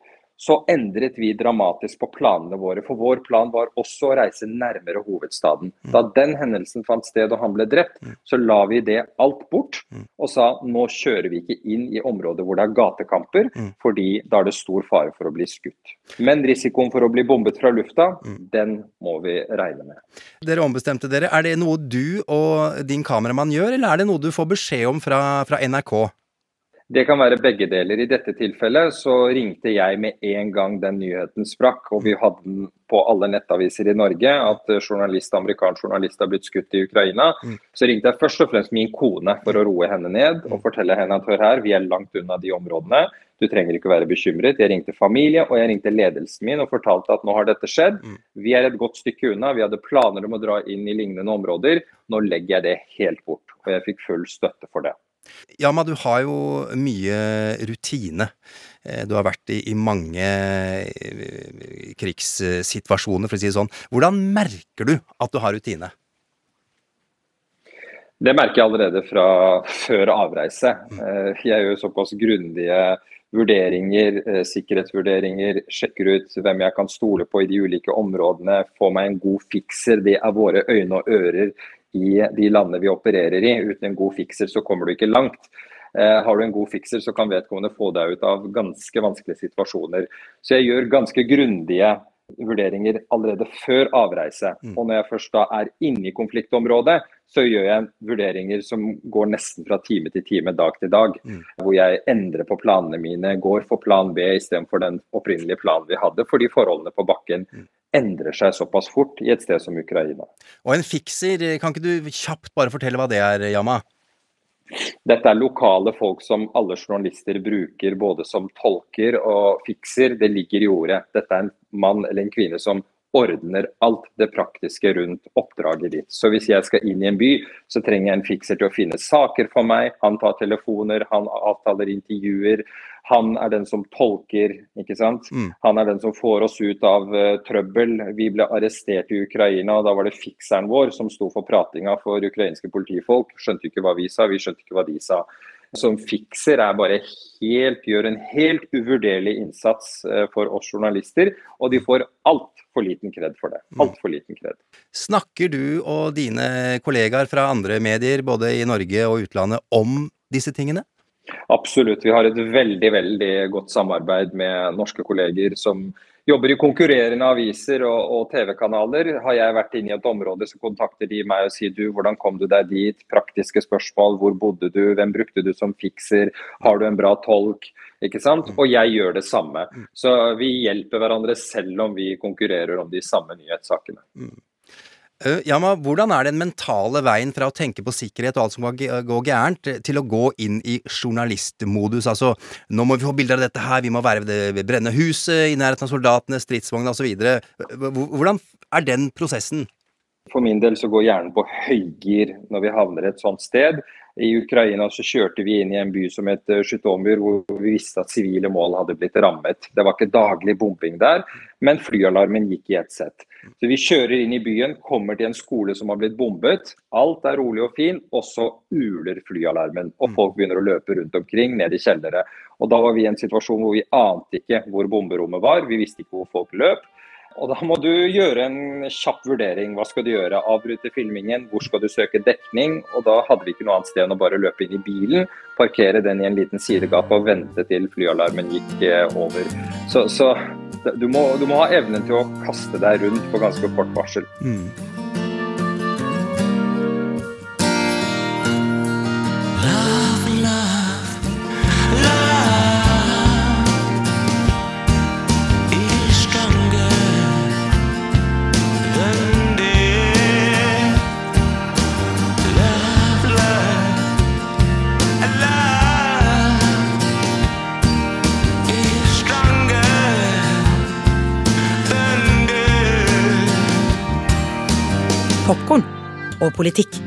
så endret vi dramatisk på planene våre. For vår plan var også å reise nærmere hovedstaden. Da den hendelsen fant sted og han ble drept, så la vi det alt bort og sa nå kjører vi ikke inn i områder hvor det er gatekamper, fordi da er det stor fare for å bli skutt. Men risikoen for å bli bombet fra lufta, den må vi regne med. Dere ombestemte dere. Er det noe du og din kameramann gjør, eller er det noe du får beskjed om fra, fra NRK? Det kan være begge deler. I dette tilfellet så ringte jeg med en gang den nyheten sprakk, og vi hadde den på alle nettaviser i Norge, at journalist, amerikansk journalist har blitt skutt i Ukraina. Så ringte jeg først og fremst min kone for å roe henne ned og fortelle henne at hør her, vi er langt unna de områdene. Du trenger ikke være bekymret. Jeg ringte familie og jeg ringte ledelsen min og fortalte at nå har dette skjedd. Vi er et godt stykke unna. Vi hadde planer om å dra inn i lignende områder. Nå legger jeg det helt bort. Og jeg fikk full støtte for det. Yama, du har jo mye rutine. Eh, Du har vært i, i mange eh, krigssituasjoner, for å si det sånn. Hvordan merker du at du har rutine? Det merker jeg allerede fra før avreise. Eh, Jeg gjør såpass grundige vurderinger, sikkerhetsvurderinger, sjekker ut hvem jeg kan stole på i de ulike områdene, får meg en god fikser. Det er våre øyne og ører i de landene vi opererer i. Uten en god fikser så kommer du ikke langt. Eh, har du en god fikser, så kan vedkommende få deg ut av ganske vanskelige situasjoner. Så jeg gjør ganske grundige vurderinger allerede før avreise. Og når jeg først da er inne i konfliktområdet, så gjør jeg vurderinger som går nesten fra time til time, dag til dag. Hvor jeg endrer på planene mine, går for plan B istedenfor den opprinnelige planen vi hadde, fordi forholdene på bakken endrer seg såpass fort i et sted som Ukraina. Og en fikser, kan ikke du kjapt bare fortelle hva det er, Yama? Dette er lokale folk som alle journalister bruker både som tolker og fikser. Det ligger i ordet. Dette er en mann eller en kvinne som ordner alt det praktiske rundt oppdraget ditt. Så hvis jeg skal inn i en by, så trenger jeg en fikser til å finne saker for meg. Han tar telefoner, han avtaler intervjuer. Han er den som tolker, ikke sant. Han er den som får oss ut av uh, trøbbel. Vi ble arrestert i Ukraina, og da var det fikseren vår som sto for pratinga for ukrainske politifolk. Skjønte ikke hva vi sa, vi skjønte ikke hva de sa. Som fikser er bare helt, gjør en helt uvurderlig innsats eh, for oss journalister, og de får altfor liten kred for det. Altfor liten kred. Snakker du og dine kollegaer fra andre medier, både i Norge og utlandet, om disse tingene? Absolutt. Vi har et veldig veldig godt samarbeid med norske kolleger som jobber i konkurrerende aviser og, og TV-kanaler. Har jeg vært inne i et område, så kontakter de meg og sier du, hvordan kom du deg dit? Praktiske spørsmål. Hvor bodde du? Hvem brukte du som fikser? Har du en bra tolk? Ikke sant? Og jeg gjør det samme. Så vi hjelper hverandre selv om vi konkurrerer om de samme nyhetssakene. Uh, men hvordan er den mentale veien fra å tenke på sikkerhet og alt som kan gå gærent, til å gå inn i journalistmodus? Altså, nå må vi få bilder av dette her, vi må være ved det brennende huset, i nærheten av soldatene, stridsvognene osv. Hvordan er den prosessen? For min del så går hjernen på høygir når vi havner et sånt sted. I Ukraina så kjørte vi inn i en by som het Sjutomyr, hvor vi visste at sivile mål hadde blitt rammet. Det var ikke daglig bombing der, men flyalarmen gikk i ett sett. Så Vi kjører inn i byen, kommer til en skole som har blitt bombet. Alt er rolig og fint, og så uler flyalarmen. Og folk begynner å løpe rundt omkring, ned i kjellere. Og Da var vi i en situasjon hvor vi ante ikke hvor bomberommet var, vi visste ikke hvor folk løp. Og Da må du gjøre en kjapp vurdering. Hva skal du gjøre? Avbryte filmingen? Hvor skal du søke dekning? Og Da hadde vi ikke noe annet sted enn å bare løpe inn i bilen, parkere den i en liten sidegate og vente til flyalarmen gikk eh, over. Så, så du, må, du, må, ha evnen til å kaste deg rundt på ganske kort varsel. Mm. Og politikk.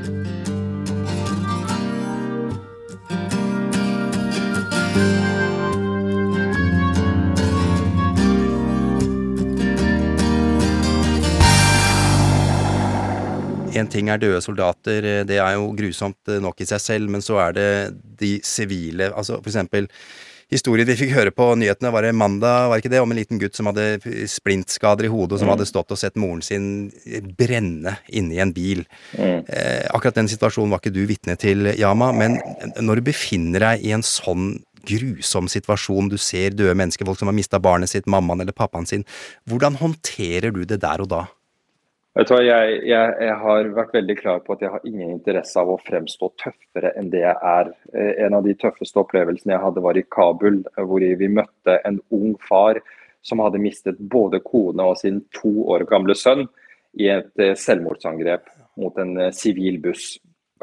En ting er døde soldater, det er jo grusomt nok i seg selv, men så er det de sivile, altså for eksempel historien vi fikk høre på nyhetene, var det mandag, var ikke det, om en liten gutt som hadde splintskader i hodet, og som mm. hadde stått og sett moren sin brenne inni en bil. Mm. Eh, akkurat den situasjonen var ikke du vitne til, Yama, men når du befinner deg i en sånn grusom situasjon, du ser døde mennesker, folk som har mista barnet sitt, mammaen eller pappaen sin, hvordan håndterer du det der og da? Jeg, jeg, jeg, har vært veldig klar på at jeg har ingen interesse av å fremstå tøffere enn det jeg er. Eh, en av de tøffeste opplevelsene jeg hadde var i Kabul, hvor vi møtte en ung far som hadde mistet både kone og sin to år gamle sønn i et eh, selvmordsangrep mot en eh, sivil buss.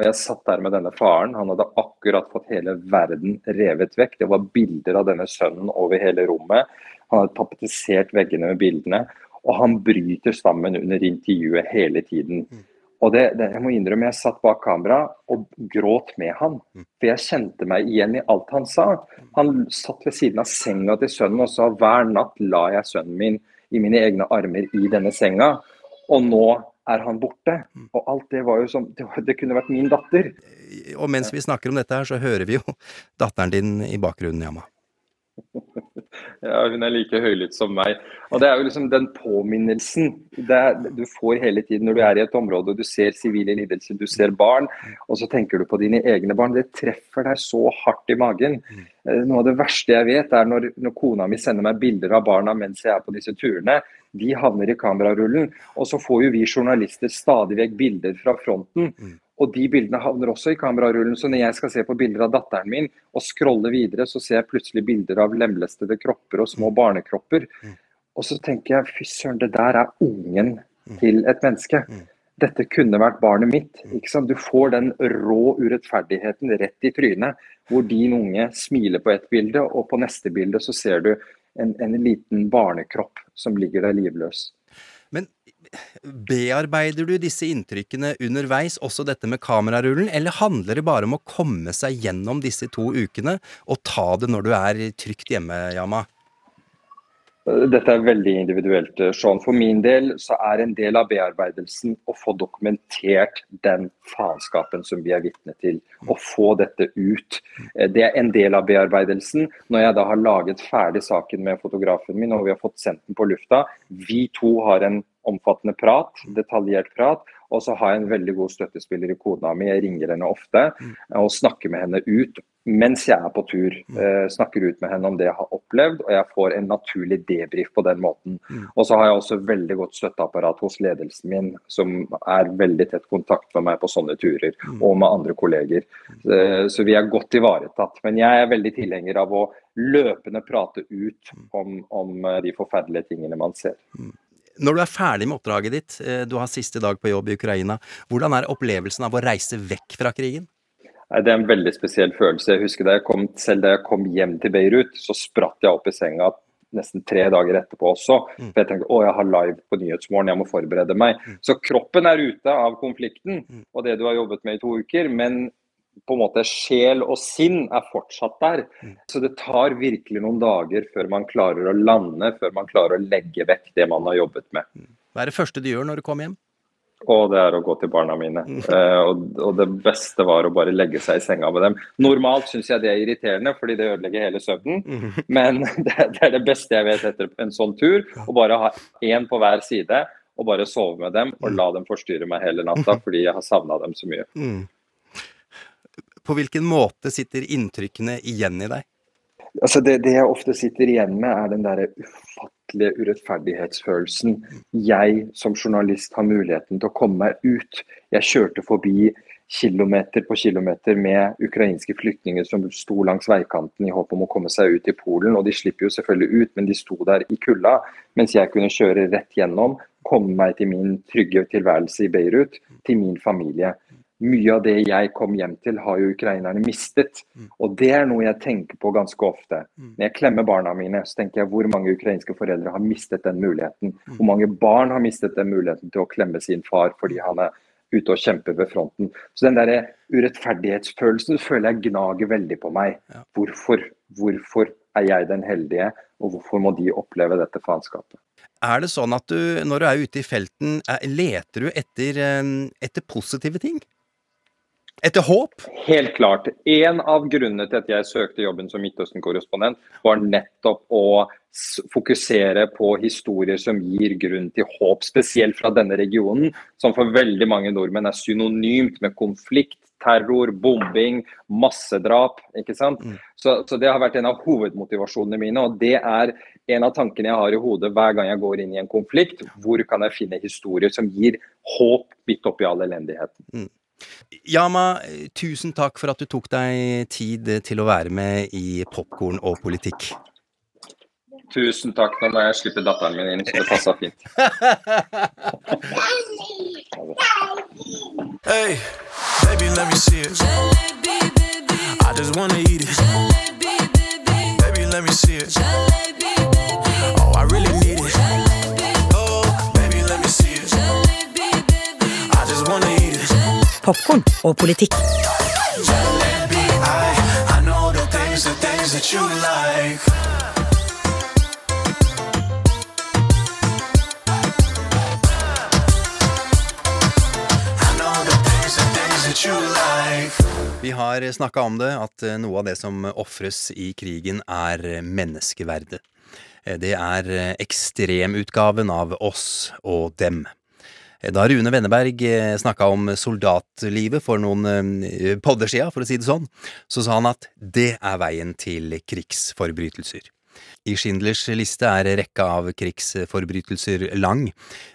Og Jeg satt der med denne faren. Han hadde akkurat fått hele verden revet vekk. Det var bilder av denne sønnen over hele rommet. Han hadde tapetisert veggene med bildene. Og han bryter sammen under intervjuet hele tiden. Mm. Og det, det, jeg må innrømme, jeg satt bak kamera og gråt med han. Mm. For jeg kjente meg igjen i alt han sa. Han satt ved siden av senga til sønnen og sa hver natt la jeg sønnen min i mine egne armer i denne senga. Og nå er han borte. Mm. Og alt det var jo som Det, det kunne vært min datter. Og mens vi snakker om dette her, så hører vi jo datteren din i bakgrunnen, Yama. Ja, hun er like høylytt som meg. Og Det er jo liksom den påminnelsen er, du får hele tiden når du er i et område og du ser sivile lidelser, du ser barn, og så tenker du på dine egne barn. Det treffer deg så hardt i magen. Eh, noe av det verste jeg vet, er når, når kona mi sender meg bilder av barna mens jeg er på disse turene. De havner i kamerarullen. Og så får jo vi journalister stadig vekk bilder fra fronten. Og de bildene havner også i kamerarullen. Så når jeg skal se på bilder av datteren min og scrolle videre, så ser jeg plutselig bilder av lemlestede kropper og små mm. barnekropper. Mm. Og så tenker jeg fy søren, det der er ungen mm. til et menneske. Dette kunne vært barnet mitt. ikke sant? Du får den rå urettferdigheten rett i trynet. Hvor din unge smiler på ett bilde, og på neste bilde så ser du en, en liten barnekropp som ligger der livløs. Men Bearbeider du disse inntrykkene underveis, også dette med kamerarullen, eller handler det bare om å komme seg gjennom disse to ukene og ta det når du er trygt hjemme, Yama? Dette er veldig individuelt. Sean. For min del så er en del av bearbeidelsen å få dokumentert den faenskapen som vi er vitne til. Å få dette ut. Det er en del av bearbeidelsen. Når jeg da har laget ferdig saken med fotografen min og vi har fått sendt den på lufta, vi to har en omfattende prat, detaljert prat. Og så har jeg en veldig god støttespiller i kona mi. Jeg ringer henne ofte og snakker med henne ut mens jeg er på tur. Eh, snakker ut med henne om det jeg har opplevd, og jeg får en naturlig debrief på den måten. Og så har jeg også veldig godt støtteapparat hos ledelsen min, som er veldig tett kontakt med meg på sånne turer, og med andre kolleger. Eh, så vi er godt ivaretatt. Men jeg er veldig tilhenger av å løpende prate ut om, om de forferdelige tingene man ser Når du er ferdig med oppdraget ditt, eh, du har siste dag på jobb i Ukraina, hvordan er opplevelsen av å reise vekk fra krigen? Det er en veldig spesiell følelse. Jeg husker da jeg kom, Selv da jeg kom hjem til Beirut, så spratt jeg opp i senga nesten tre dager etterpå også. For jeg tenkte å, jeg har live på Nyhetsmorgen, jeg må forberede meg. Så kroppen er ute av konflikten og det du har jobbet med i to uker. Men på en måte sjel og sinn er fortsatt der. Så det tar virkelig noen dager før man klarer å lande, før man klarer å legge vekk det man har jobbet med. Hva er det første du gjør når du kommer hjem? Og det er å gå til barna mine. Uh, og, og, det beste var å bare legge seg i senga med dem. Normalt syns jeg det er irriterende, fordi det ødelegger hele søvnen. Men det, det, er det beste jeg vet etter en sånn tur. Å bare ha én på hver side og bare sove med dem og la dem forstyrre meg hele natta fordi jeg har savna dem så mye. På hvilken måte sitter inntrykkene igjen i deg? Altså det, det, jeg ofte sitter igjen med, er den derre ufattelige urettferdighetsfølelsen. Jeg som journalist har muligheten til å komme meg ut. Jeg kjørte forbi kilometer på kilometer med ukrainske flyktninger som sto langs veikanten i håp om å komme seg ut i Polen. Og de slipper jo selvfølgelig ut, men de sto der i kulda. Mens jeg kunne kjøre rett gjennom, komme meg til min trygge tilværelse i Beirut, til min familie mye av det jeg kom hjem til, har jo ukrainerne mistet. Og det er noe jeg tenker på ganske ofte. Når jeg klemmer barna mine, så tenker jeg hvor mange ukrainske foreldre har mistet den muligheten. Hvor mange barn har mistet den muligheten til å klemme sin far fordi han er ute og kjemper ved fronten. Så den der urettferdighetsfølelsen føler jeg gnager veldig på meg. Hvorfor, hvorfor er jeg den heldige, og hvorfor må de oppleve dette faenskapet? Er det sånn at du, når du er ute i felten, leter du etter, etter positive ting? Etter håp? Helt klart. En av grunnene til at jeg søkte jobben som Midtøsten-korrespondent, var nettopp å fokusere på historier som gir grunn til håp, spesielt fra denne regionen, som for veldig mange nordmenn er synonymt med konflikt, terror, bombing, massedrap. ikke sant? Mm. Så, så, det har vært en av hovedmotivasjonene mine. Og det er en av tankene jeg har i hodet hver gang jeg går inn i en konflikt. Hvor kan jeg finne historier som gir håp midt oppi all elendigheten? Yama, tusen takk for at du tok deg tid til å være med i Popkorn og politikk. Tusen takk. Nå må jeg slippe datteren min inn, så det passer fint. hey, baby, let me see it. I just wanna eat it. Baby, let me see it. That og politikk. Vi har snakka om det, at noe av det som ofres i krigen, er menneskeverdet. Det er ekstremutgaven av oss og dem. Da Rune Wenneberg snakka om soldatlivet for noen podder sia, for å si det sånn, så sa han at det er veien til krigsforbrytelser. I Schindlers liste er rekka av krigsforbrytelser lang.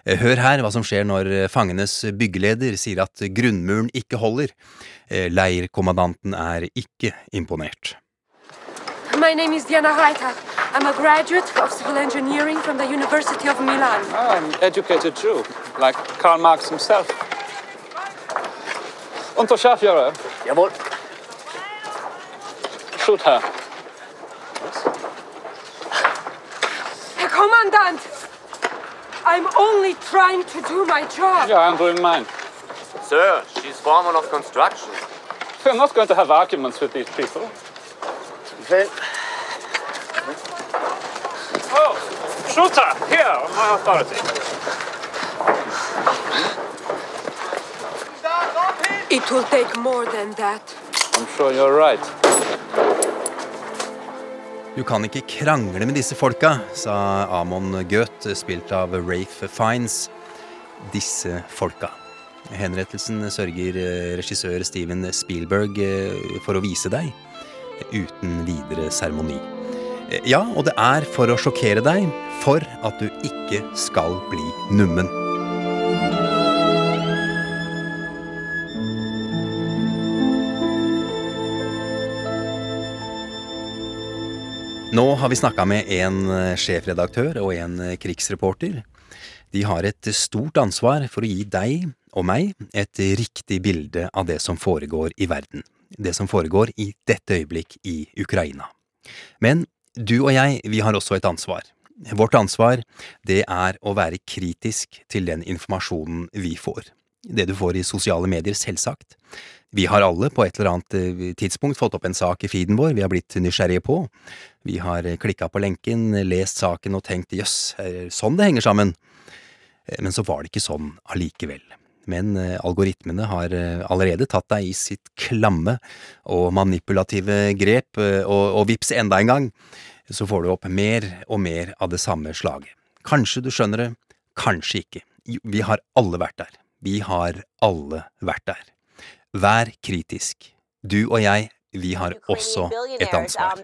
Hør her hva som skjer når fangenes byggeleder sier at grunnmuren ikke holder. Leirkommandanten er ikke imponert. My name is Diana Reiter. I'm a graduate of civil engineering from the University of Milan. Oh, I'm educated too, like Karl Marx himself. Unterscharführer. Jawohl. Shoot her. Herr Kommandant! I'm only trying to do my job. Yeah, I'm doing mine. Sir, she's foreman of construction. We're not going to have arguments with these people. Okay. Shoot her! Here, on my authority. It will take more than that. I'm sure you're right. Du kan ikke krangle med disse folka, sa Amon Goeth, spilt av Rafe Fines. Disse folka. Henrettelsen sørger regissør Steven Spielberg for å vise deg, uten videre seremoni. Ja, og det er for å sjokkere deg, for at du ikke skal bli nummen. Nå har vi snakka med en sjefredaktør og en krigsreporter. De har et stort ansvar for å gi deg og meg et riktig bilde av det som foregår i verden, det som foregår i dette øyeblikk i Ukraina. Men du og jeg, vi har også et ansvar. Vårt ansvar, det er å være kritisk til den informasjonen vi får. Det du får i sosiale medier, selvsagt. Vi har alle på et eller annet tidspunkt fått opp en sak i feeden vår vi har blitt nysgjerrige på. Vi har klikka på lenken, lest saken og tenkt jøss, sånn det henger sammen. Men så var det ikke sånn allikevel. Men algoritmene har allerede tatt deg i sitt klamme og manipulative grep, og, og vips enda en gang, så får du opp mer og mer av det samme slaget. Kanskje du skjønner det, kanskje ikke. Vi har alle vært der. Vi har alle vært der. Vær kritisk. Du og jeg, vi har også et ansvar.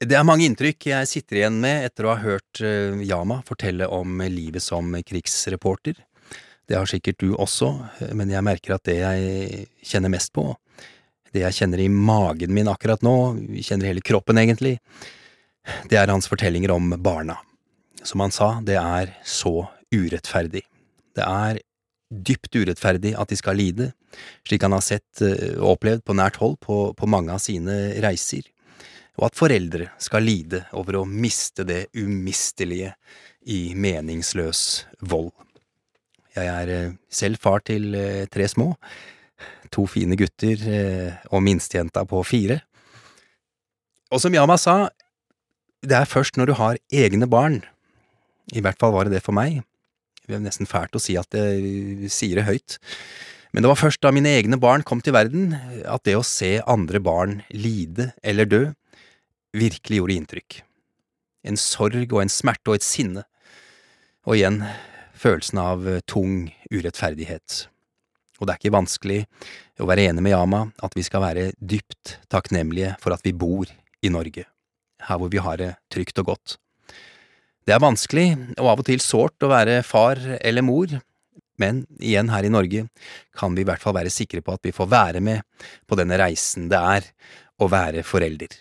Det er mange inntrykk jeg sitter igjen med etter å ha hørt uh, Yama fortelle om livet som krigsreporter. Det har sikkert du også, men jeg merker at det jeg kjenner mest på, det jeg kjenner i magen min akkurat nå, kjenner hele kroppen egentlig, det er hans fortellinger om barna. Som han sa, det er så urettferdig. Det er dypt urettferdig at de skal lide, slik han har sett og opplevd på nært hold på, på mange av sine reiser, og at foreldre skal lide over å miste det umistelige i meningsløs vold. Jeg er selv far til tre små, to fine gutter og minstejenta på fire. Og som Yama sa, det er først når du har egne barn, i hvert fall var det det for meg, det er nesten fælt å si at jeg sier det høyt, men det var først da mine egne barn kom til verden at det å se andre barn lide eller dø virkelig gjorde inntrykk. En sorg og en smerte og et sinne, og igjen følelsen av tung urettferdighet. Og det er ikke vanskelig å være enig med Yama at vi skal være dypt takknemlige for at vi bor i Norge, her hvor vi har det trygt og godt. Det er vanskelig og av og til sårt å være far eller mor, men igjen her i Norge kan vi i hvert fall være sikre på at vi får være med på denne reisen det er å være forelder,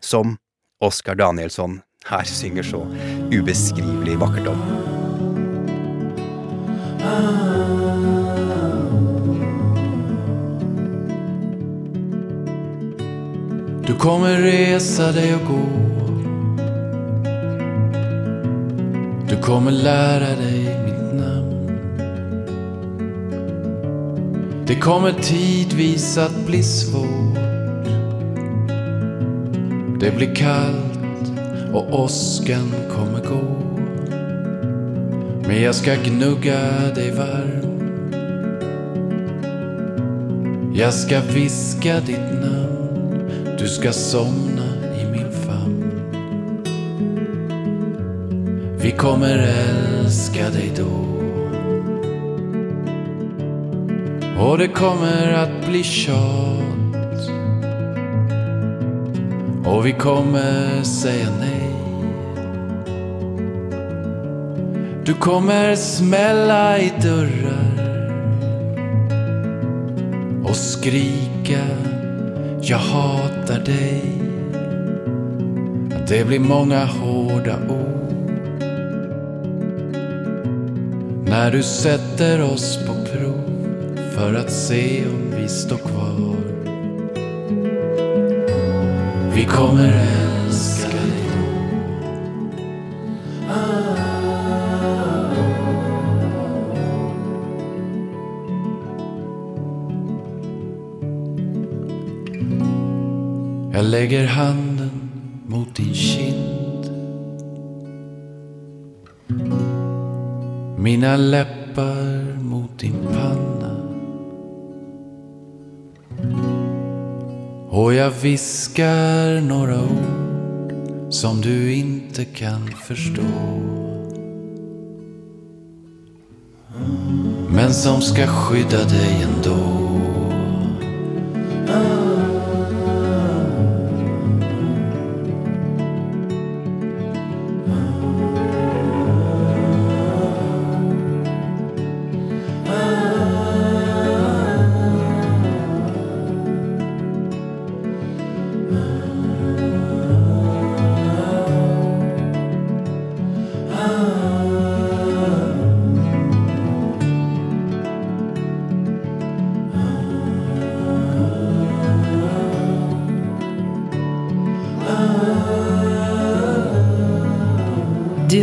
som Oskar Danielsson her synger så ubeskrivelig vakkert om. Du kommer resa deg og gå Du kommer lære deg mitt navn. Det kommer tidvis at bli svårt. Det blir kaldt og åskan kommer gå Men jeg skal gnugga deg varm. Jeg skal viska ditt navn. Du skal somna kommer älska dig då. Och det kommer att bli tjat. Och vi kommer säga nej. Du kommer smälla i dörrar och skrika jag hatar dig. Det blir många hårda När du sätter oss på prov för att se om vi står kvar. Vi kommer älska dig då. Jag lägger handen Mina läppar mot din panna. Och jag viskar några ord som du inte kan förstå. Men som ska skydda dig ändå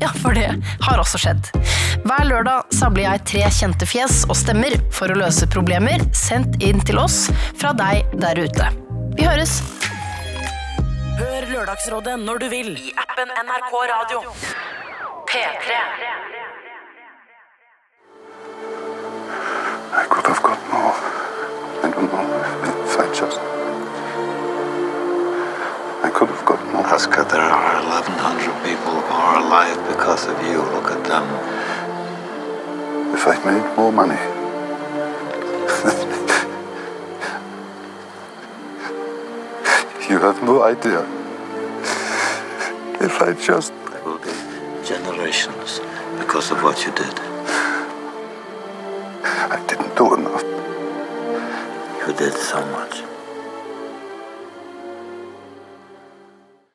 Ja, for det har også skjedd. Hver lørdag samler jeg tre kjente fjes og stemmer for å løse problemer sendt inn til oss fra deg der ute. Vi høres! Hør Lørdagsrådet når du vil i appen NRK Radio. P3. I could have gotten off. I don't know if I just. I could have got more. Oscar, there are 1,100 people who are alive because of you. Look at them. If I'd made more money. you have no idea. If I just. There will be generations because of what you did. I didn't do enough. You did so much.